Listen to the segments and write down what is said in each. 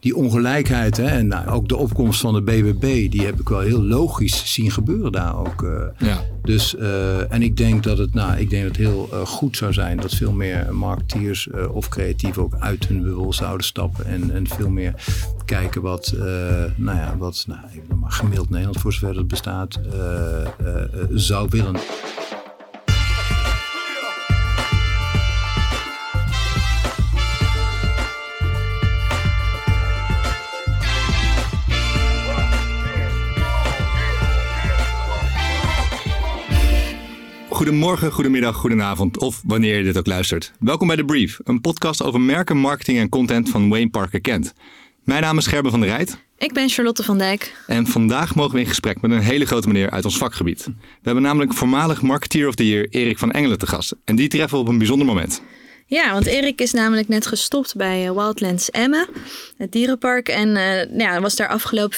die ongelijkheid hè, en nou, ook de opkomst van de BBB, die heb ik wel heel logisch zien gebeuren daar ook. Uh, ja. Dus, uh, en ik denk dat het, nou, ik denk dat het heel uh, goed zou zijn dat veel meer marketeers of creatieven ook uit hun bubbel zouden stappen en, en veel meer kijken wat, nou ja, wat nou, even maar gemiddeld Nederland voor zover het bestaat, zou willen. Goedemorgen, goedemiddag, goedenavond of wanneer je dit ook luistert. Welkom bij The Brief, een podcast over merken, marketing en content van Wayne Parker Kent. Mijn naam is Gerben van der Rijt. Ik ben Charlotte van Dijk. En vandaag mogen we in gesprek met een hele grote meneer uit ons vakgebied. We hebben namelijk voormalig Marketeer of the Year Erik van Engelen te gast. En die treffen we op een bijzonder moment. Ja, want Erik is namelijk net gestopt bij eh, Wildlands Emmen, het dierenpark. En uh, ja, was daar afgelopen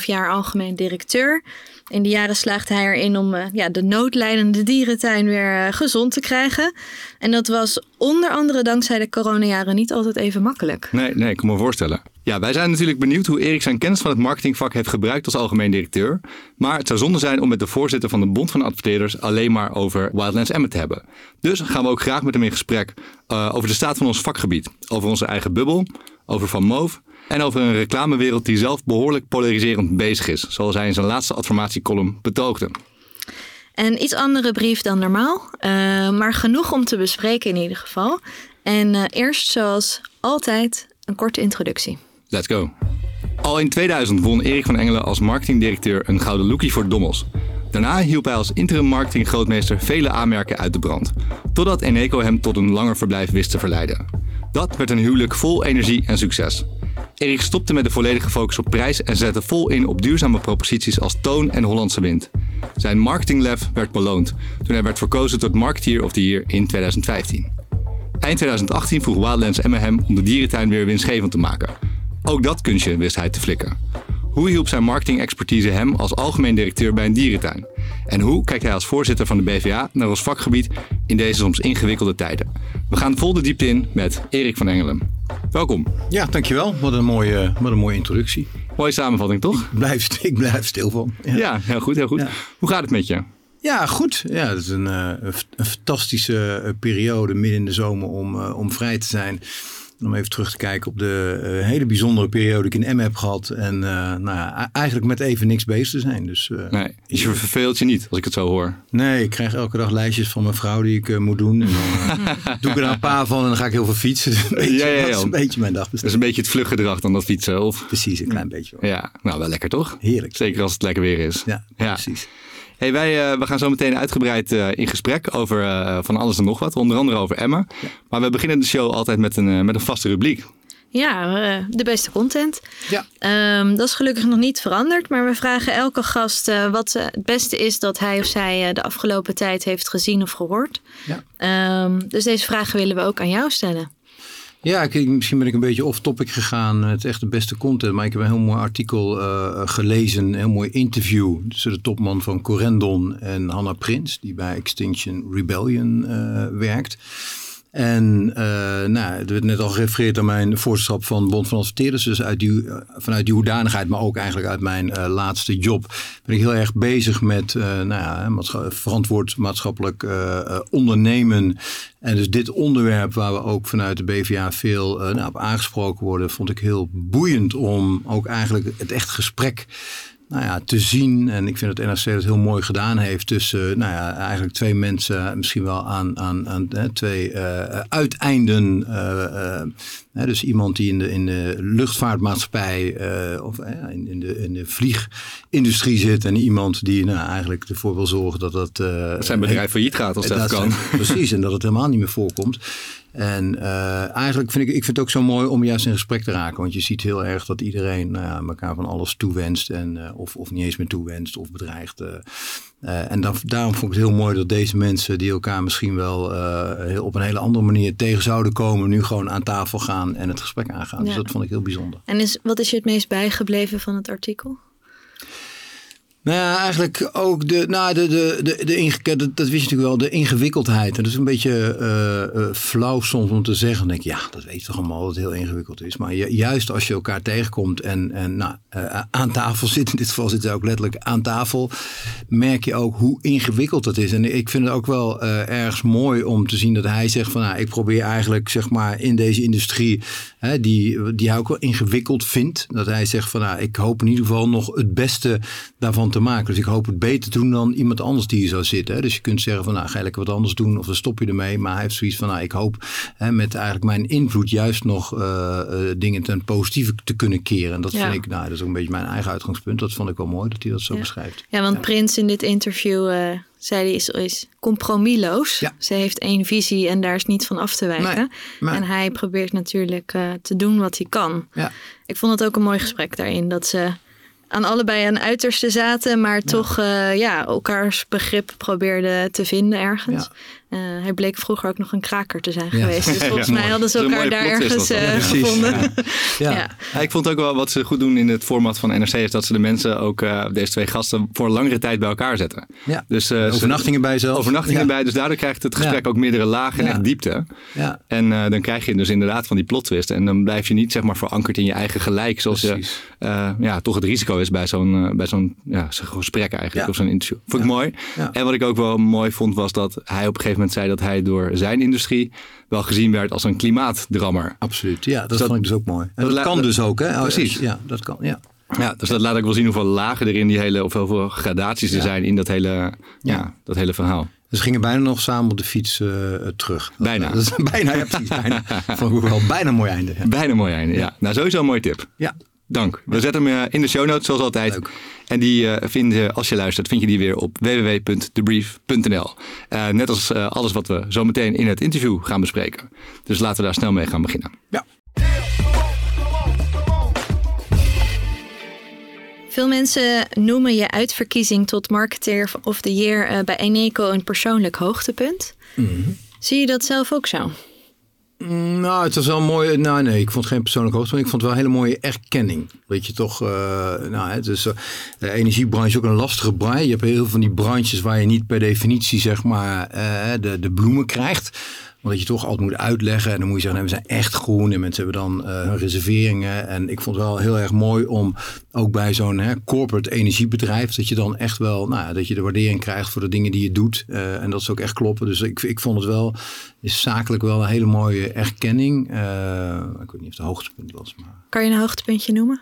4,5 jaar algemeen directeur. In de jaren slaagde hij erin om uh, ja, de noodlijdende dierentuin weer gezond te krijgen. En dat was onder andere dankzij de coronajaren niet altijd even makkelijk. Nee, nee, ik kan me voorstellen. Ja, wij zijn natuurlijk benieuwd hoe Erik zijn kennis van het marketingvak heeft gebruikt als algemeen directeur. Maar het zou zonde zijn om met de voorzitter van de Bond van Adverteerders alleen maar over Wildlands Emmet te hebben. Dus gaan we ook graag met hem in gesprek uh, over de staat van ons vakgebied. Over onze eigen bubbel, over Van Moof en over een reclamewereld die zelf behoorlijk polariserend bezig is. Zoals hij in zijn laatste adformatiecolumn betoogde. Een iets andere brief dan normaal, uh, maar genoeg om te bespreken in ieder geval. En uh, eerst zoals altijd een korte introductie. Let's go. Al in 2000 won Erik van Engelen als marketingdirecteur een gouden lookie voor Dommels. Daarna hielp hij als interim marketinggrootmeester vele aanmerken uit de brand. Totdat Eneco hem tot een langer verblijf wist te verleiden. Dat werd een huwelijk vol energie en succes. Erik stopte met de volledige focus op prijs en zette vol in op duurzame proposities als Toon en Hollandse Wind. Zijn marketinglef werd beloond toen hij werd verkozen tot Marketeer of Year in 2015. Eind 2018 vroeg Wildlands Emma hem om de dierentuin weer winstgevend te maken. Ook dat kunstje wist hij te flikken. Hoe hielp zijn marketing-expertise hem als algemeen directeur bij een dierentuin? En hoe kijkt hij als voorzitter van de BVA naar ons vakgebied in deze soms ingewikkelde tijden? We gaan vol de diepte in met Erik van Engelen. Welkom. Ja, dankjewel. Wat een mooie, wat een mooie introductie. Mooie samenvatting, toch? Ik blijf, ik blijf stil van. Ja, ja heel goed, heel goed. Hoe gaat het met je? Ja, goed. Ja, het is een, eh, een fantastische eh, periode midden in de zomer om, uh, om vrij te zijn om even terug te kijken op de uh, hele bijzondere periode die ik in M heb gehad. En uh, nou ja, eigenlijk met even niks bezig te zijn. Dus, uh, nee, je verveelt je niet als ik het zo hoor. Nee, ik krijg elke dag lijstjes van mijn vrouw die ik moet doen. En dan doe ik er een paar van en dan ga ik heel veel fietsen. Beetje, ja, ja, ja. Dat is een beetje mijn dag. Dat is een beetje het vluggedrag dan dat fietsen? Of? Precies, een klein beetje. Wel. Ja, nou wel lekker toch? Heerlijk. Zeker als het lekker weer is. Ja, ja. precies. Hey, wij uh, we gaan zo meteen uitgebreid uh, in gesprek over uh, van alles en nog wat. Onder andere over Emma. Ja. Maar we beginnen de show altijd met een, met een vaste rubriek. Ja, de beste content. Ja. Um, dat is gelukkig nog niet veranderd. Maar we vragen elke gast wat het beste is dat hij of zij de afgelopen tijd heeft gezien of gehoord. Ja. Um, dus deze vragen willen we ook aan jou stellen. Ja, ik, misschien ben ik een beetje off-topic gegaan. Is echt de beste content. Maar ik heb een heel mooi artikel uh, gelezen. Een heel mooi interview tussen de topman van Corendon en Hannah Prins. Die bij Extinction Rebellion uh, werkt. En uh, nou, er werd net al gerefereerd aan mijn voorzitterschap van Bond van Adverteerders. Dus uit die, vanuit die hoedanigheid, maar ook eigenlijk uit mijn uh, laatste job, ben ik heel erg bezig met uh, nou ja, verantwoord maatschappelijk ondernemen. En dus dit onderwerp waar we ook vanuit de BVA veel nou, op aangesproken worden, vond ik heel boeiend om ook eigenlijk het echt gesprek nou ja, te zien. En ik vind dat NRC het heel mooi gedaan heeft tussen nou ja, eigenlijk twee mensen, misschien wel aan, aan, aan hè, twee uh, uiteinden. Uh, dus iemand die in de, in de luchtvaartmaatschappij of in, in, de, in de vliegindustrie zit. En iemand die nou, eigenlijk ervoor wil zorgen dat dat... dat zijn bedrijf failliet gaat als dat, dat kan. precies, en dat het helemaal niet meer voorkomt. En uh, eigenlijk vind ik, ik vind het ook zo mooi om juist in gesprek te raken. Want je ziet heel erg dat iedereen ja, elkaar van alles toewenst. En, uh, of, of niet eens meer toewenst of bedreigt. En dan, daarom vond ik het heel mooi dat deze mensen die elkaar misschien wel heel, op een hele andere manier tegen zouden komen. Nu gewoon aan tafel gaan en het gesprek aangaan. Dus ja. Dus dat vond ik heel bijzonder. En is, wat is je het meest bijgebleven van het artikel? Nou ja, eigenlijk ook de, nou, de, de, de, de dat, dat wist je natuurlijk wel, de ingewikkeldheid. En dat is een beetje eh, eh, flauw soms om te zeggen. Dan denk ja, dat weet je toch allemaal dat het heel ingewikkeld is. Maar ju- juist als je elkaar tegenkomt en, en nou, eh, aan tafel zit, in dit geval zit hij ook letterlijk aan tafel, merk je ook hoe ingewikkeld dat is. En ik vind het ook wel ergens mooi om te zien dat hij zegt van, nou, ik probeer eigenlijk, zeg maar, in deze industrie, hè, die, die hij ook wel ingewikkeld vindt, dat hij zegt van, nou, ik hoop in ieder geval nog het beste daarvan te maken. Dus ik hoop het beter te doen dan iemand anders die hier zou zitten. Hè. Dus je kunt zeggen van, nou, ga je lekker wat anders doen of dan stop je ermee. Maar hij heeft zoiets van, nou, ik hoop hè, met eigenlijk mijn invloed juist nog eh, eh, dingen ten positieve te kunnen keren. En dat Ja. vind ik, nou, dat is ook een beetje mijn eigen uitgangspunt. Dat vond ik wel mooi dat hij dat zo Ja. beschrijft. Ja, want Prins in dit interview eh, zei hij is, is compromisloos. Ja. Ze heeft één visie en daar is niet van af te wijken. Nee. En hij probeert natuurlijk te doen wat hij kan. Ja. Ik vond het ook een mooi gesprek daarin. Dat ze aan allebei aan uiterste zaten, maar toch eh, ja, elkaars begrip probeerden te vinden ergens. Eh, hij bleek vroeger ook nog een kraker te zijn Ja. geweest. Dus volgens Ja, mij hadden ze elkaar daar ergens eh, gevonden. Ja. Ja. Ja, ik vond ook wel wat ze goed doen in het format van NRC is dat ze de mensen ook, eh, deze twee gasten, voor een langere tijd bij elkaar zetten. Ja. Dus, eh, ze- Overnachtingen bij zelf. Overnachtingen Ja. bij, dus daardoor krijgt het gesprek Ja. ook meerdere lagen en Ja. echt diepte. Ja. En eh, dan krijg je dus inderdaad van die plot twist. En dan blijf je niet zeg maar verankerd in je eigen gelijk. Zoals je, eh, ja, toch het risico is bij zo'n eh, bij zo'n ja, gesprek eigenlijk. Ja. Of zo'n interview. Vond ik mooi. Ja. En wat ik ook wel mooi vond was dat hij op een gegeven moment zei dat hij door zijn industrie wel gezien werd als een klimaatdrammer. Absoluut, ja, dat, Dus dat- vond ik dus ook mooi. En dat kan dus ook, hè? Precies. Ja, dat kan, ja. Ja, dus dat laat ook wel zien hoeveel lagen er in die hele, of hoeveel gradaties er Ja. zijn in dat hele, ja. Ja. dat hele verhaal. Dus gingen bijna nog samen op de fiets eh, terug. Bijna. Dat is, bijna, ja precies. Bijna. Vond wel bijna een mooi einde. Ja. Bijna mooi einde. Ja. Nou, sowieso een mooie tip. ja. Dank. We zetten hem eh, in de show notes zoals altijd. Leuk. En die eh, vind je, als je luistert, vind je die weer op www.debrief.nl. Eh, net als eh, alles wat we zo meteen in het interview gaan bespreken. Dus laten we daar snel mee gaan beginnen. ja. Veel mensen noemen je uitverkiezing tot Marketeer of the Year eh, bij Eneco een persoonlijk hoogtepunt. Mhm. Zie je dat zelf ook zo? Mm, Nou, het was wel mooi. Nou, nee, ik vond het geen persoonlijk hoogte, maar ik vond het wel een hele mooie erkenning. Weet je toch, eh, nou, het is, eh, de energiebranche is ook een lastige branche. Je hebt heel veel van die branches waar je niet per definitie, zeg maar, eh, de, de bloemen krijgt. Want dat je toch altijd moet uitleggen. En dan moet je zeggen, we zijn echt groen. En mensen hebben dan eh, hun reserveringen. En ik vond het wel heel erg mooi om ook bij zo'n corporate energiebedrijf. Dat je dan echt wel, nou, dat je de waardering krijgt voor de dingen die je doet. Eh, en dat ze ook echt kloppen. Dus ik, ik vond het wel, is zakelijk wel een hele mooie erkenning. Eh, ik weet niet of het hoogtepunt was. Maar Kan je een hoogtepuntje noemen?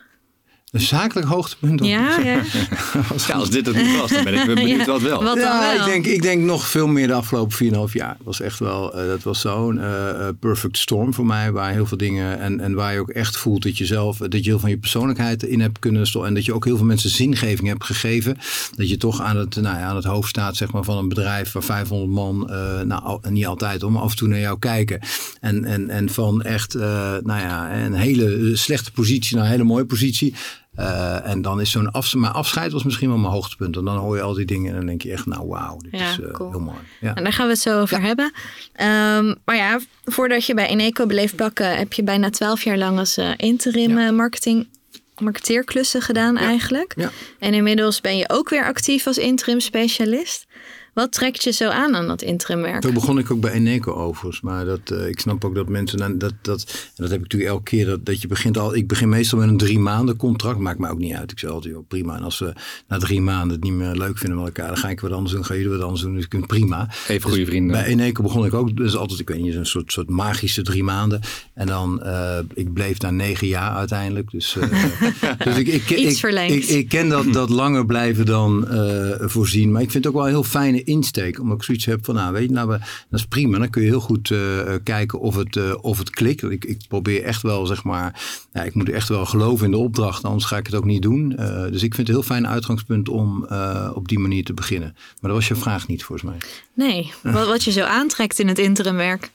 Een zakelijk hoogtepunt. Ja, ja. Ja, als dit het niet was, dan ben ik benieuwd Ja, wat wel. wat- dan ja, wel? ik denk, ik denk nog veel meer de afgelopen 4,5 jaar. Het was echt wel, eh, dat was zo'n eh, perfect storm voor mij. Waar heel veel dingen en, en waar je ook echt voelt dat je zelf, dat je heel van je persoonlijkheid in hebt kunnen stoppen. En dat je ook heel veel mensen zingeving hebt gegeven. Dat je toch aan het, nou ja, aan het hoofd staat zeg maar, van een bedrijf waar 500 man, eh, nou al- niet altijd om, af en toe naar jou kijken. En, en, en van echt, eh, nou ja, een hele slechte positie naar een hele mooie positie. Eh, en dan is zo'n afscheid, maar afscheid was misschien wel mijn hoogtepunt. En dan hoor je al die dingen en dan denk je echt, nou wauw, dit Ja, is eh, cool. heel mooi. Ja. En daar gaan we het zo over hebben. Ehm, maar ja, voordat je bij Eneco beleeft pakken, heb je bijna twaalf jaar lang als eh, interim marketing, marketeerklussen gedaan eigenlijk. En inmiddels ben je ook weer actief als interim specialist. Wat trekt je zo aan aan dat interimwerk? Zo begon ik ook bij Eneco overigens. Maar dat, eh, ik snap ook dat mensen, dan- dat, dat, en dat heb ik natuurlijk elke keer, dat, dat je begint al, ik begin meestal met een drie maanden contract. Maakt me ook niet uit. Ik zeg altijd, joh, prima. En als we na drie maanden het niet meer leuk vinden met elkaar, dan ga ik wat anders doen, ga jullie wat anders doen. Dus ik vind prima. Even goede vrienden. Bij Eneco begon ik ook, dus altijd, ik weet niet, een soort, soort magische drie maanden. En dan, eh, ik bleef daar negen jaar uiteindelijk. Dus, eh, dus ik, ik, Iets ik, verlengd. ik, ik ken dat, dat langer blijven dan eh, voorzien. Maar ik vind het ook wel een heel fijne insteek. Omdat ik zoiets heb van, nou weet je, nou, dat is prima. Dan kun je heel goed eh, kijken of het, eh, of het klikt. Ik, ik probeer echt wel, zeg maar, ja, ik moet echt wel geloven in de opdracht. Anders ga ik het ook niet doen. Eh, dus ik vind het een heel fijn uitgangspunt om op die manier te beginnen. Maar dat was je vraag niet, volgens mij. Nee, wat, wat je zo aantrekt in het interimwerk.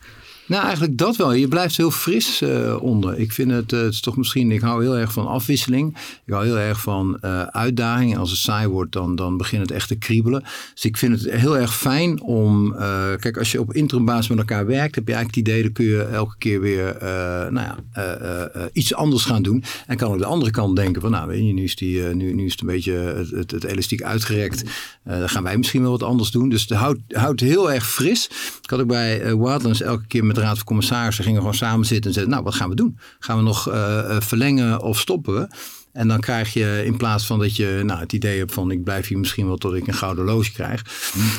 Nou, eigenlijk dat wel. Je blijft heel fris uh, onder. Ik vind het, uh, het is toch misschien, ik hou heel erg van afwisseling. Ik hou heel erg van uh, uitdaging. Als het saai wordt, dan, dan begint het echt te kriebelen. Dus ik vind het heel erg fijn om, kijk, als je op interimbasis met elkaar werkt, heb je eigenlijk het idee, dan kun je elke keer weer, nou ja, iets anders gaan doen. En kan ook de andere kant denken van, nou, weet je, nu is, die, nu, nu is het een beetje het, elastiek uitgerekt. dan gaan wij misschien wel wat anders doen. Dus het houdt, houdt heel erg fris. Ik had ook bij Wildlands elke keer met de Raad van Commissarissen gingen gewoon samen zitten en zeiden, nou, wat gaan we doen? Gaan we nog uh, verlengen of stoppen we? En dan krijg je in plaats van dat je nou, het idee hebt van ik blijf hier misschien wel tot ik een gouden loge krijg.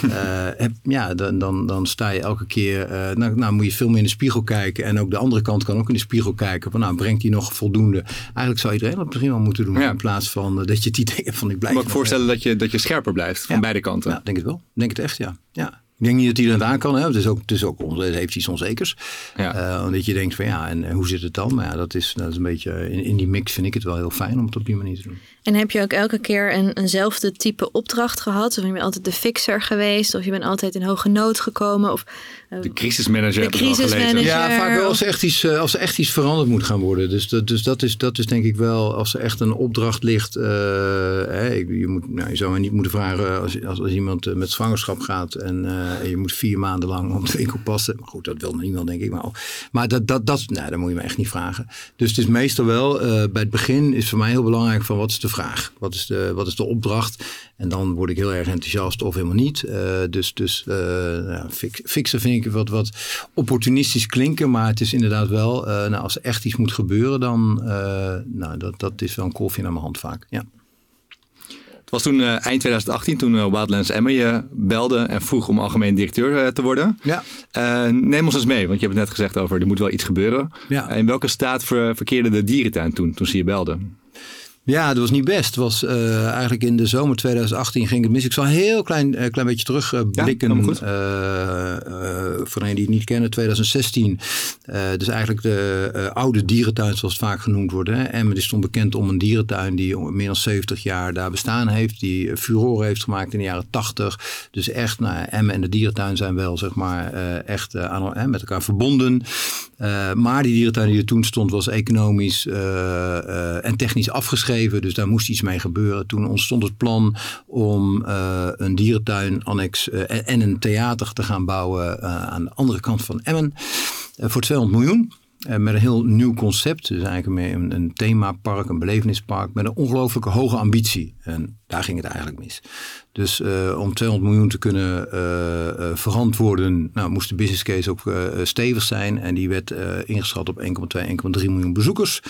uh, heb, ja, dan, dan, dan sta je elke keer, uh, nou, nou, moet je veel meer in de spiegel kijken. En ook de andere kant kan ook in de spiegel kijken. Van nou, brengt hij nog voldoende? Eigenlijk zou iedereen dat misschien wel moeten doen. Ja. In plaats van uh, dat je het idee hebt van ik blijf. Ik kan me voorstellen dat je, dat je scherper blijft van beide kanten. Ja, denk het wel. Denk het echt, ja. ja. Ik denk niet dat hij dat aan kan. Hè? Het, is ook, het, is ook, het heeft iets onzekers. Ja. Uh, omdat je denkt van ja, en, hoe zit het dan? Maar ja, dat is, dat is een beetje, in, in die mix vind ik het wel heel fijn om het op die manier te doen. En heb je ook elke keer een, eenzelfde type opdracht gehad? Of ben je altijd de fixer geweest? Of je bent altijd in hoge nood gekomen? Of, uh, de crisismanager. De crisismanager. Ja, vaak wel als er echt iets, uh, als er echt iets veranderd moet gaan worden. Dus, dat, dus dat, is, dat is denk ik wel, als er echt een opdracht ligt. Hè, je, moet, nou, je zou niet moeten vragen als, als, als iemand met zwangerschap gaat en je moet vier maanden lang op de winkel passen. Maar goed, dat wil niemand denk ik. Maar, maar dat, dat, dat, nou, dat moet je me echt niet vragen. Dus het is meestal wel, bij het begin is voor mij heel belangrijk van wat is de vraag? Wat is de, wat is de opdracht? En dan word ik heel erg enthousiast of helemaal niet. Uh, dus dus uh, ja, fixen vind ik wat, wat opportunistisch klinken. Maar het is inderdaad wel, nou, als er echt iets moet gebeuren, dan nou, dat, dat is wel een koffie naar mijn hand vaak. Ja. Was toen eind 2018 toen uh, Wildlands Emma je belde en vroeg om algemeen directeur te worden. Ja. neem ons eens mee, want je hebt het net gezegd over er moet wel iets gebeuren. Ja. in welke staat ver, verkeerde de dierentuin toen, toen ze je belde? Ja, dat was niet best. Het was uh, eigenlijk in de zomer 2018 ging het mis. Ik zal een heel klein, uh, klein beetje terugblikken. Uh, ja, voor degenen die het niet kennen, 2016. dus eigenlijk de oude dierentuin, zoals het vaak genoemd wordt. Hè. Emmen is stond bekend om een dierentuin die meer dan 70 jaar daar bestaan heeft. Die furore heeft gemaakt in de jaren 80. Dus echt, nou, Emmen en de dierentuin zijn wel, zeg maar, echt aan, met elkaar verbonden. maar die dierentuin die er toen stond, was economisch en technisch afgeschreven. Dus daar moest iets mee gebeuren. Toen ontstond het plan om uh, een dierentuin, annex uh, en een theater te gaan bouwen uh, aan de andere kant van Emmen. voor 200 miljoen. Met een heel nieuw concept. Dus eigenlijk een, een themapark, een belevenispark met een ongelooflijke hoge ambitie. En daar ging het eigenlijk mis. Dus uh, om 200 miljoen te kunnen uh, uh, verantwoorden, nou, moest de business case ook stevig zijn. En die werd ingeschat op 1,2, 1,3 miljoen bezoekers.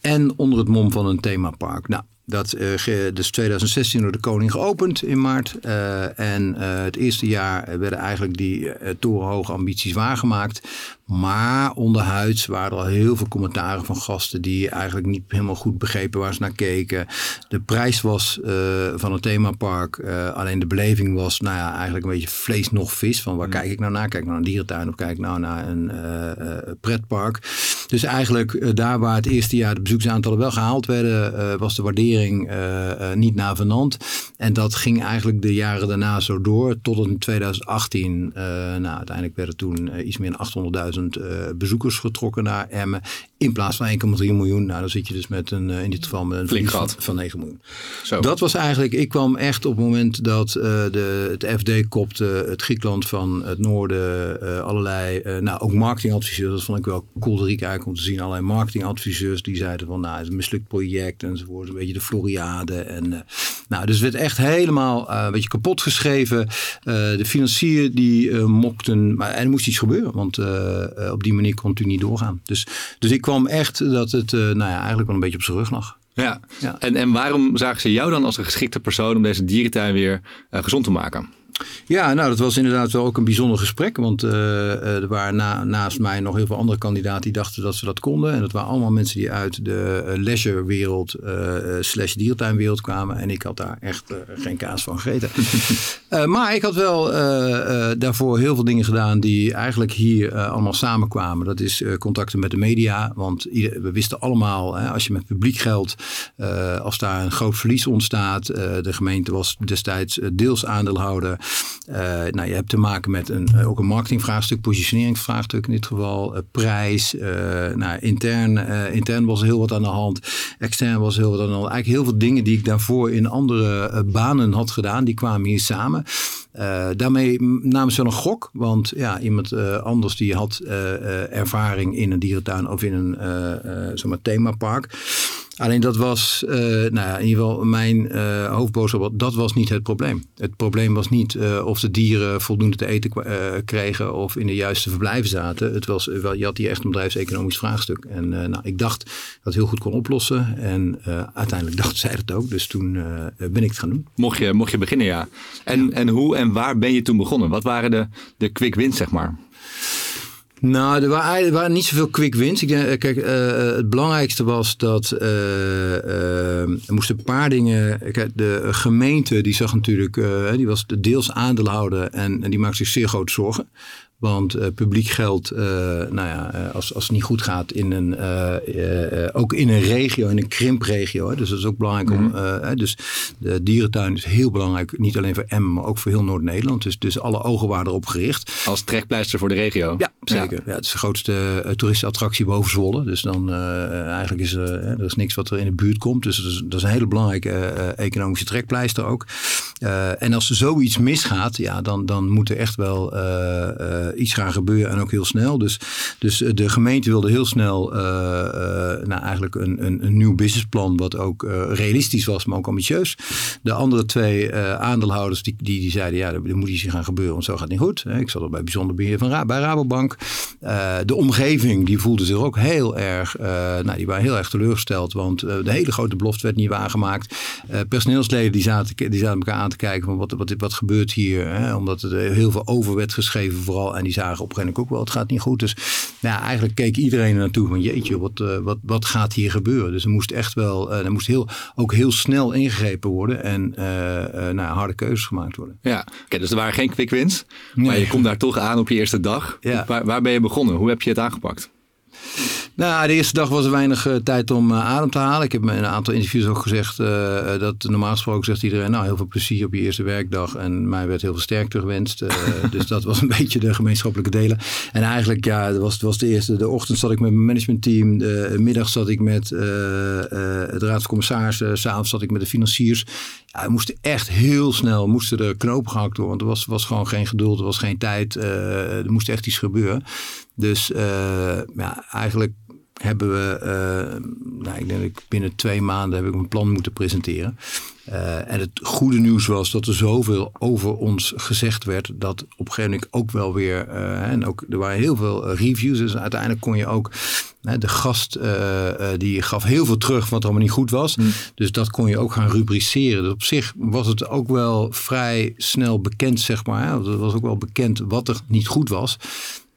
en onder het mom van een themapark. Nou, dat uh, dus 2016 door de koning geopend in maart. Uh, en uh, het eerste jaar werden eigenlijk die torenhoge ambities waargemaakt. Maar onderhuids waren er al heel veel commentaren van gasten die eigenlijk niet helemaal goed begrepen waar ze naar keken. De prijs was van het themapark, alleen de beleving was nou ja, eigenlijk een beetje vlees nog vis. Van waar mm. kijk ik nou naar? Kijk ik naar een dierentuin of kijk ik nou naar een pretpark? Dus eigenlijk daar waar het eerste jaar de bezoeksaantallen wel gehaald werden, was de waardering niet navenant. En dat ging eigenlijk de jaren daarna zo door. Tot in 2018. Uh, nou, uiteindelijk werden toen iets meer dan 800.000 bezoekers getrokken naar Emmen. In plaats van 1,3 miljoen. Nou, dan zit je dus met een, in dit geval met een Flink van, van 9 miljoen. Zo. Dat was eigenlijk, ik kwam echt op het moment dat de, het FD kopte het Griekenland van het noorden allerlei, nou ook marketingadviseurs. Dat vond ik wel kolderiek eigenlijk om te zien. Allerlei marketingadviseurs die zeiden van nou, het is een mislukt project enzovoort. Een beetje de Floriade. En, nou, dus het werd echt helemaal een beetje kapot geschreven. De financier die mokten, maar er moest iets gebeuren, want op die manier kon het u niet doorgaan. Dus, dus ik kwam echt dat het nou ja, eigenlijk wel een beetje op zijn rug lag. Ja. ja. En, en waarom zagen ze jou dan als een geschikte persoon om deze dierentuin weer gezond te maken? Ja, nou dat was inderdaad wel ook een bijzonder gesprek. Want uh, er waren na, naast mij nog heel veel andere kandidaten die dachten dat ze dat konden. En dat waren allemaal mensen die uit de uh, leisurewereld uh, slash diertuinwereld kwamen. En ik had daar echt geen kaas van gegeten. Uh, maar ik had wel uh, uh, daarvoor heel veel dingen gedaan die eigenlijk hier allemaal samenkwamen. Dat is contacten met de media. Want we wisten allemaal, hè, als je met publiek geld, als daar een groot verlies ontstaat. de gemeente was destijds deels aandeelhouder. nou, je hebt te maken met een, ook een marketingvraagstuk, positioneringsvraagstuk in dit geval. prijs. nou, intern, intern was heel wat aan de hand. Extern was heel wat aan de hand. Eigenlijk heel veel dingen die ik daarvoor in andere banen had gedaan, die kwamen hier samen. Uh, daarmee namen ze wel een gok, want ja, iemand uh, anders die had uh, ervaring in een dierentuin of in een zeg themapark. Alleen dat was, uh, nou ja, in ieder geval mijn uh, hoofdboodschap, dat was niet het probleem. Het probleem was niet uh, of de dieren voldoende te eten kregen of in de juiste verblijven zaten. Het was, wel, je had hier echt een bedrijfseconomisch vraagstuk. En nou, ik dacht dat het heel goed kon oplossen. En uiteindelijk dachten zij het ook. Dus toen ben ik het gaan doen. Mocht je, mocht je beginnen, ja. En, ja. en hoe en waar ben je toen begonnen? Wat waren de, de quick wins, zeg maar? Nou, er waren, er waren, niet zoveel quick wins. Ik denk, kijk, uh, het belangrijkste was dat er moesten een paar dingen. Kijk, de gemeente die zag natuurlijk, die was de deels aandeelhouder en, en die maakte zich zeer grote zorgen. Want uh, publiek geld, uh, nou ja, uh, als, als het niet goed gaat in een, ook in een regio, in een krimpregio. Hè, dus dat is ook belangrijk om. Mm. dus de dierentuin is heel belangrijk, niet alleen voor Emmen, maar ook voor heel Noord-Nederland. Dus, dus alle ogen waren erop gericht. Als trekpleister voor de regio. Ja, zeker. Ja. ja het is de grootste toeristenattractie boven Zwolle. Dus dan eigenlijk is er, er is niks wat er in de buurt komt. Dus dat is, dat is een hele belangrijke economische trekpleister ook. en als er zoiets misgaat, ja, dan, dan moet er echt wel iets gaan gebeuren en ook heel snel. Dus, dus eh, de gemeente wilde heel snel uh, nou, eigenlijk een, een, een, nieuw businessplan wat ook realistisch was, maar ook ambitieus. De andere twee aandeelhouders die, die, die zeiden ja, er moet iets gaan gebeuren, want zo gaat het niet goed. Ik zat al bij bijzonder beheer van bij Rabobank. de omgeving die voelde zich ook heel erg, nou, die waren heel erg teleurgesteld, want de hele grote belofte werd niet waargemaakt. personeelsleden die zaten, die zaten elkaar aan te kijken van wat, wat, wat gebeurt hier, hè? omdat er heel veel over werd geschreven vooral en die zagen op een gegeven moment ook wel, het gaat niet goed. Dus nou, eigenlijk keek iedereen er naartoe van jeetje, wat, uh, wat, wat gaat hier gebeuren? Dus er moest echt wel, uh, er moest heel, ook heel snel ingegrepen worden en uh, nou, harde keuzes gemaakt worden. Ja, okay, dus er waren geen quick wins. Nee. Maar je komt daar toch aan op je eerste dag. Ja. Waar, waar ben je begonnen? Hoe heb je het aangepakt? Nou, de eerste dag was er weinig uh, tijd om uh, adem te halen. Ik heb in een aantal interviews ook gezegd uh, dat normaal gesproken zegt iedereen, nou heel veel plezier op je eerste werkdag. En mij werd heel veel sterkte gewenst. dus dat was een beetje de gemeenschappelijke delen. En eigenlijk, ja, dat was, was de eerste. De ochtend zat ik met mijn managementteam. De middag zat ik met het raad van commissarissen. S'avonds zat ik met de financiers. Ja, we moesten echt heel snel, moesten de knopen gehakt worden. Want er was, was gewoon geen geduld, er was geen tijd. er moest echt iets gebeuren. Dus ja, eigenlijk hebben we, uh, nou, ik denk dat ik binnen twee maanden heb ik een plan moeten presenteren. Uh, en het goede nieuws was dat er zoveel over ons gezegd werd dat op een gegeven moment ook wel weer, uh, en ook er waren heel veel reviews, dus uiteindelijk kon je ook, de gast die gaf heel veel terug wat allemaal niet goed was. Mm. Dus dat kon je ook gaan rubriceren. Dus op zich was het ook wel vrij snel bekend, zeg maar. Hè? Het was ook wel bekend wat er niet goed was.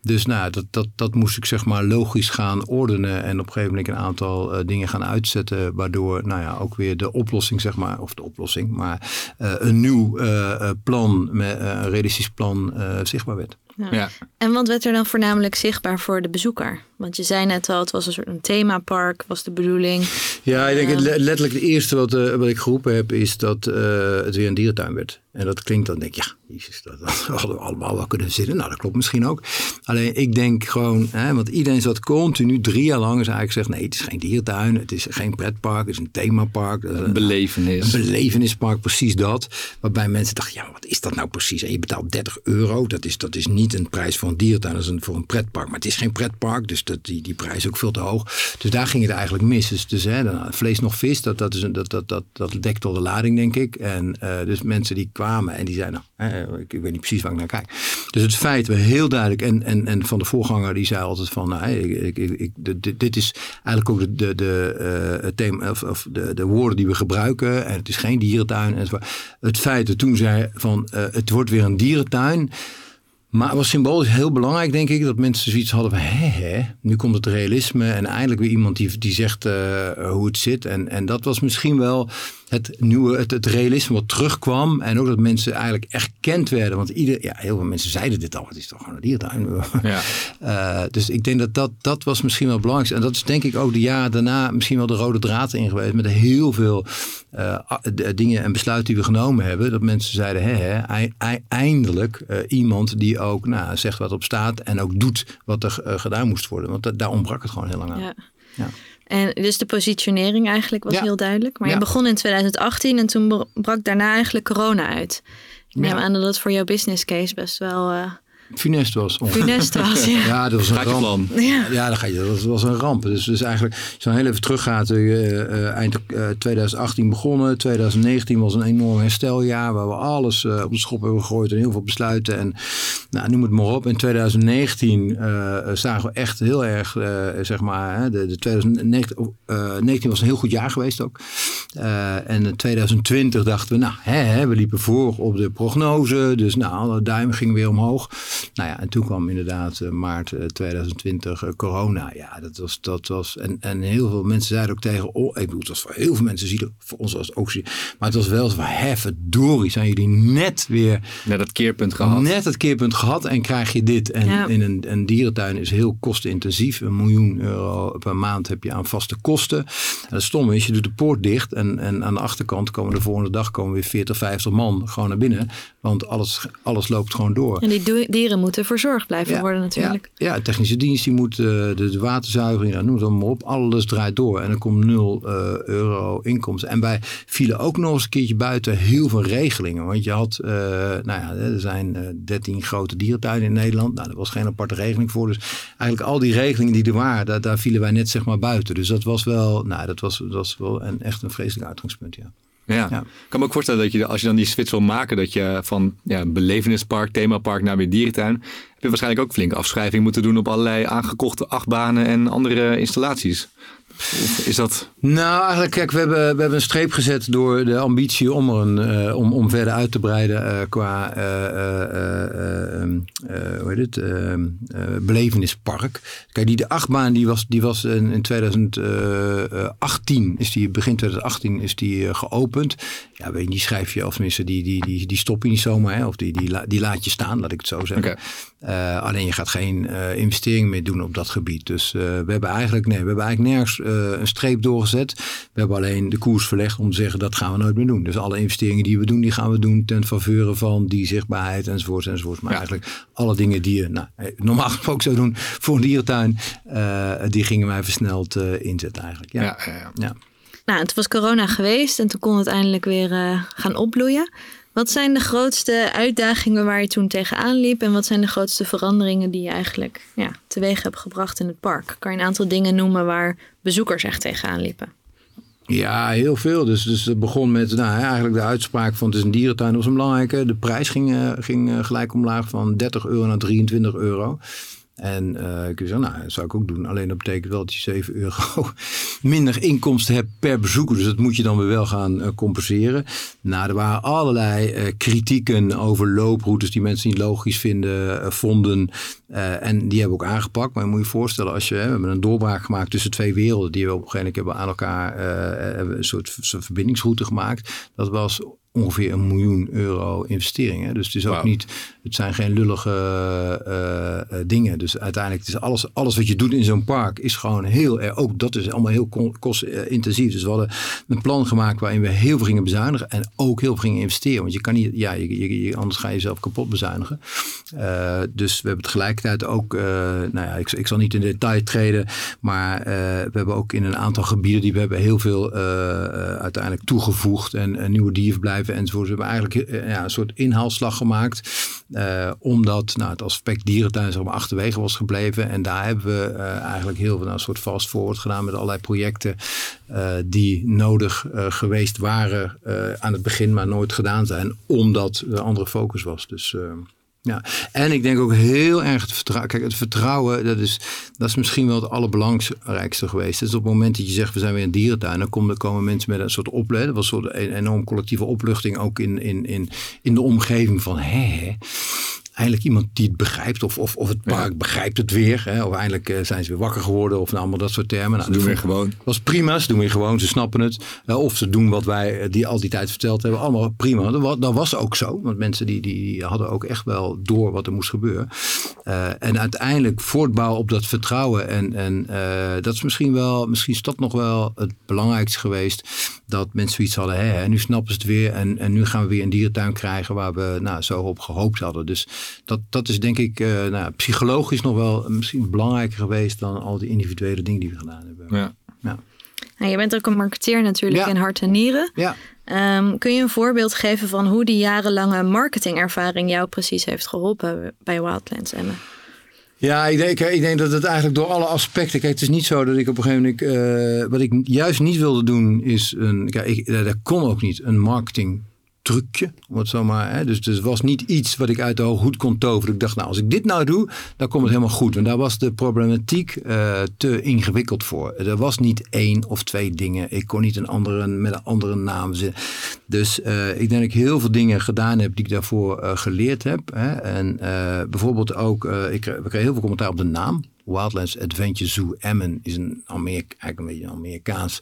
Dus nou, dat, dat, dat moest ik zeg maar logisch gaan ordenen en op een gegeven moment een aantal uh, dingen gaan uitzetten, waardoor nou ja, ook weer de oplossing, zeg maar, of de oplossing, maar uh, een nieuw uh, plan, met, een realistisch plan zichtbaar werd. Ja. ja. En wat werd er dan voornamelijk zichtbaar voor de bezoeker? Want je zei net al, het was een soort een themapark, was de bedoeling. Ja, ik denk uh, letterlijk het eerste wat, uh, wat ik geroepen heb, is dat uh, het weer een dierentuin werd. En dat klinkt dan, denk ik, ja, jezus, dat, dat hadden we allemaal wel kunnen zitten. Nou, dat klopt misschien ook. Alleen ik denk gewoon, hè, want iedereen zat continu drie jaar lang is eigenlijk zegt, nee, het is geen dierentuin, het is geen pretpark, het is een themapark. Een belevenis. Een belevenispark, precies dat. Waarbij mensen dachten, ja, wat is dat nou precies? En je betaalt 30 euro, dat is, dat is niet een prijs voor een dierentuin, dat is een, voor een pretpark. Maar het is geen pretpark, dus dat, die, die prijs is ook veel te hoog. Dus daar ging het eigenlijk mis. Dus, dus hè, dan, vlees nog vis, dat, dat, is een, dat, dat, dat, dat dekt al de lading, denk ik. En uh, dus mensen die en die zeiden, nou, ik, ik, weet niet precies waar ik naar kijk. Dus het feit, we heel duidelijk, en, en, en van de voorganger die zei altijd van, nou, ik, ik, ik, dit, is eigenlijk ook de, de, de, het thema, of, of de, de woorden die we gebruiken. En het is geen dierentuin. En het feit dat toen zei van, uh, het wordt weer een dierentuin Maar het was symbolisch heel belangrijk, denk ik, dat mensen zoiets hadden van, nu komt het realisme en eindelijk weer iemand die, die zegt uh, hoe het zit. En, en dat was misschien wel het nieuwe, het, het, realisme wat terugkwam. En ook dat mensen eigenlijk erkend werden. Want ieder, ja, heel veel mensen zeiden dit al. Het is toch gewoon een diertuin. Ja. Uh, dus ik denk dat, dat dat was misschien wel belangrijk. En dat is denk ik ook de jaren daarna misschien wel de rode draad in geweest. Met heel veel uh, dingen en besluiten die we genomen hebben. Dat mensen zeiden, hè, hè eindelijk uh, iemand die ook nou, zegt wat op staat. En ook doet wat er gedaan moest worden. Want daar ontbrak het gewoon heel lang aan. Ja. ja. En dus de positionering eigenlijk was heel duidelijk. Maar je begon in 2018 en toen brak daarna eigenlijk corona uit. Ik neem aan dat dat voor jouw business case best wel... Uh, Funest was. Funest was, ja. ja, dat was een ramp. Ja, ja dat, ga je, dat was een ramp. Dus, dus eigenlijk, als je dan heel even teruggaat, uh, eind uh, 2018 begonnen. 2019 was een enorm hersteljaar waar we alles op de schop hebben gegooid en heel veel besluiten. En nou, noem het maar op. In 2019 zagen we echt heel erg, zeg maar, hè, de, de 2019 was een heel goed jaar geweest ook. en in 2020 dachten we, nou, hè, hè, we liepen voor op de prognose. Dus nou, alle duimen gingen weer omhoog. Nou ja, en toen kwam inderdaad uh, maart 2020 uh, corona. Ja, dat was, dat was en, en heel veel mensen zeiden ook tegen, oh, ik bedoel, het was voor heel veel mensen zielig, voor ons was het ook zielig. Maar het was wel zo van, dorie, zijn jullie net weer... Net dat keerpunt gehad. Net het keerpunt gehad en krijg je dit. En in een, een dierentuin is heel kostenintensief. Een miljoen euro per maand heb je aan vaste kosten. En het stomme is, je doet de poort dicht en, en aan de achterkant komen de volgende dag komen weer 40, 50 man gewoon naar binnen. Want alles, alles loopt gewoon door. En die dieren moeten verzorgd blijven worden natuurlijk. Ja, ja, technische dienst die moet uh, de, de waterzuivering, nou, noem het allemaal op. Alles draait door en er komt 0 uh, euro inkomsten. En wij vielen ook nog eens een keertje buiten heel veel regelingen. Want je had, uh, nou ja, er zijn 13 grote dierentuinen in Nederland. Nou, er was geen aparte regeling voor. Dus eigenlijk al die regelingen die er waren, daar, daar vielen wij net zeg maar buiten. Dus dat was wel, nou, dat was, dat was wel een, echt een vreselijk uitgangspunt, ja. Ja. Ik kan me ook voorstellen dat je als je dan die switch wil maken, dat je van ja, belevenispark, themapark naar weer dierentuin, heb je waarschijnlijk ook flink afschrijving moeten doen op allerlei aangekochte achtbanen en andere installaties is dat? Nou, eigenlijk, kijk, we hebben, we hebben een streep gezet door de ambitie om, er een, uh, om, om verder uit te breiden uh, qua uh, hoe heet het, belevenispark. Kijk, die de achtbaan die was, die was in, in 2018, is die, begin 2018 is die geopend. Ja, weet je, die schrijf je, of tenminste, die, die, die, die stop je niet zomaar, hè, of die, die, die laat je staan, laat ik het zo zeggen. Okay. alleen je gaat geen investering meer doen op dat gebied. Dus we hebben eigenlijk, nee, we hebben eigenlijk nergens een streep doorgezet. We hebben alleen de koers verlegd om te zeggen dat gaan we nooit meer doen. Dus alle investeringen die we doen, die gaan we doen ten faveur van die zichtbaarheid enzovoort enzovoort. Maar eigenlijk alle dingen die je nou, eh, normaal ook zou doen voor een dierentuin, uh, die gingen wij versneld uh, inzetten eigenlijk. Ja. Ja, ja, ja. Nou, het was corona geweest en toen kon het eindelijk weer gaan opbloeien. Wat zijn de grootste uitdagingen waar je toen tegenaan liep? En wat zijn de grootste veranderingen die je eigenlijk ja, teweeg hebt gebracht in het park? Kan je een aantal dingen noemen waar bezoekers echt tegenaan liepen? Ja, heel veel. Dus, dus het begon met nou, eigenlijk de uitspraak van het is een dierentuin, dat was een belangrijke. De prijs ging, uh, ging uh, gelijk omlaag van 30 euro naar 23 euro. En uh, ik zei, nou, dat zou ik ook doen. Alleen dat betekent wel dat je 7 euro minder inkomsten hebt per bezoeker. Dus dat moet je dan weer wel gaan uh, compenseren. Nou, er waren allerlei uh, kritieken over looproutes die mensen niet logisch vinden, vonden. en die hebben we ook aangepakt. Maar je moet je voorstellen, als je, we hebben een doorbraak gemaakt tussen twee werelden. Die we op een gegeven moment hebben aan elkaar een soort, soort verbindingsroute gemaakt. Dat was ongeveer een miljoen euro investeringen. Dus het is ook niet, het zijn geen lullige uh, uh, dingen. Dus uiteindelijk is alles, alles wat je doet in zo'n park is gewoon heel erg, ook dat is allemaal heel kostintensief. Dus we hadden een plan gemaakt waarin we heel veel gingen bezuinigen en ook heel veel gingen investeren. Want je kan niet, ja, je, je, anders ga je jezelf kapot bezuinigen. Uh, dus we hebben tegelijkertijd ook, nou ja, ik, ik zal niet in detail treden, maar we hebben ook in een aantal gebieden die we hebben heel veel uiteindelijk toegevoegd en, nieuwe dierverblijven bedrijven enzovoort. We hebben eigenlijk eh, ja, een soort inhaalslag gemaakt. Uh, omdat nou, het aspect dierentuin zeg achterwege was gebleven. En daar hebben we uh, eigenlijk heel veel nou, een soort fast forward gedaan met allerlei projecten die nodig geweest waren aan het begin, maar nooit gedaan zijn. Omdat er andere focus was. Dus ja, en ik denk ook heel erg het vertrouwen. Kijk, het vertrouwen, dat is, dat is misschien wel het allerbelangrijkste geweest. Dus op het moment dat je zegt, we zijn weer een dierentuin, dan komen, komen mensen met een soort opleiding. Dat was een soort een enorm collectieve opluchting ook in, in, in, in de omgeving van, hè, eindelijk iemand die het begrijpt. Of, of, of het park begrijpt het weer. Hè, of eindelijk eh, zijn ze weer wakker geworden. Of nou, allemaal dat soort termen. Nou, Ze doen dat weer gewoon. was prima, ze doen weer gewoon, ze snappen het. Eh, of ze doen wat wij eh, die al die tijd verteld hebben. Allemaal prima. Dat was, dat was ook zo. Want mensen die, die hadden ook echt wel door wat er moest gebeuren. En uiteindelijk voortbouwen op dat vertrouwen. En, en dat is misschien wel, misschien is dat nog wel het belangrijkste geweest. Dat mensen zoiets hadden. Hè, hè, nu snappen ze het weer. En, en nu gaan we weer een dierentuin krijgen waar we nou, zo op gehoopt hadden. Dus dat, dat is denk ik eh, nou, psychologisch nog wel misschien belangrijker geweest dan al die individuele dingen die we gedaan hebben. Ja. Nou, je bent ook een marketeer natuurlijk Ja. in hart en nieren. Ja. Ehm, kun je een voorbeeld geven van hoe die jarenlange marketingervaring jou precies heeft geholpen bij Wildlands Emmen? Ja, ik denk, ik denk dat het eigenlijk door alle aspecten. Kijk, het is niet zo dat ik op een gegeven moment. eh, wat ik juist niet wilde doen, is een. Kijk, ik, dat kon ook niet. Een marketing trucje, om het zo maar. Hè. Dus, dus het was niet iets wat ik uit de hoge hoed kon toveren. Ik dacht, nou, als ik dit nou doe, dan komt het helemaal goed. Want daar was de problematiek eh, te ingewikkeld voor. Er was niet één of twee dingen. Ik kon niet een andere met een andere naam zitten. Dus eh, ik denk dat ik heel veel dingen gedaan heb die ik daarvoor eh, geleerd heb. Hè. En bijvoorbeeld ook, ik, we kregen heel veel commentaar op de naam. Wildlands Adventure Zoo Emmen is een Amerika, eigenlijk een beetje een Amerikaans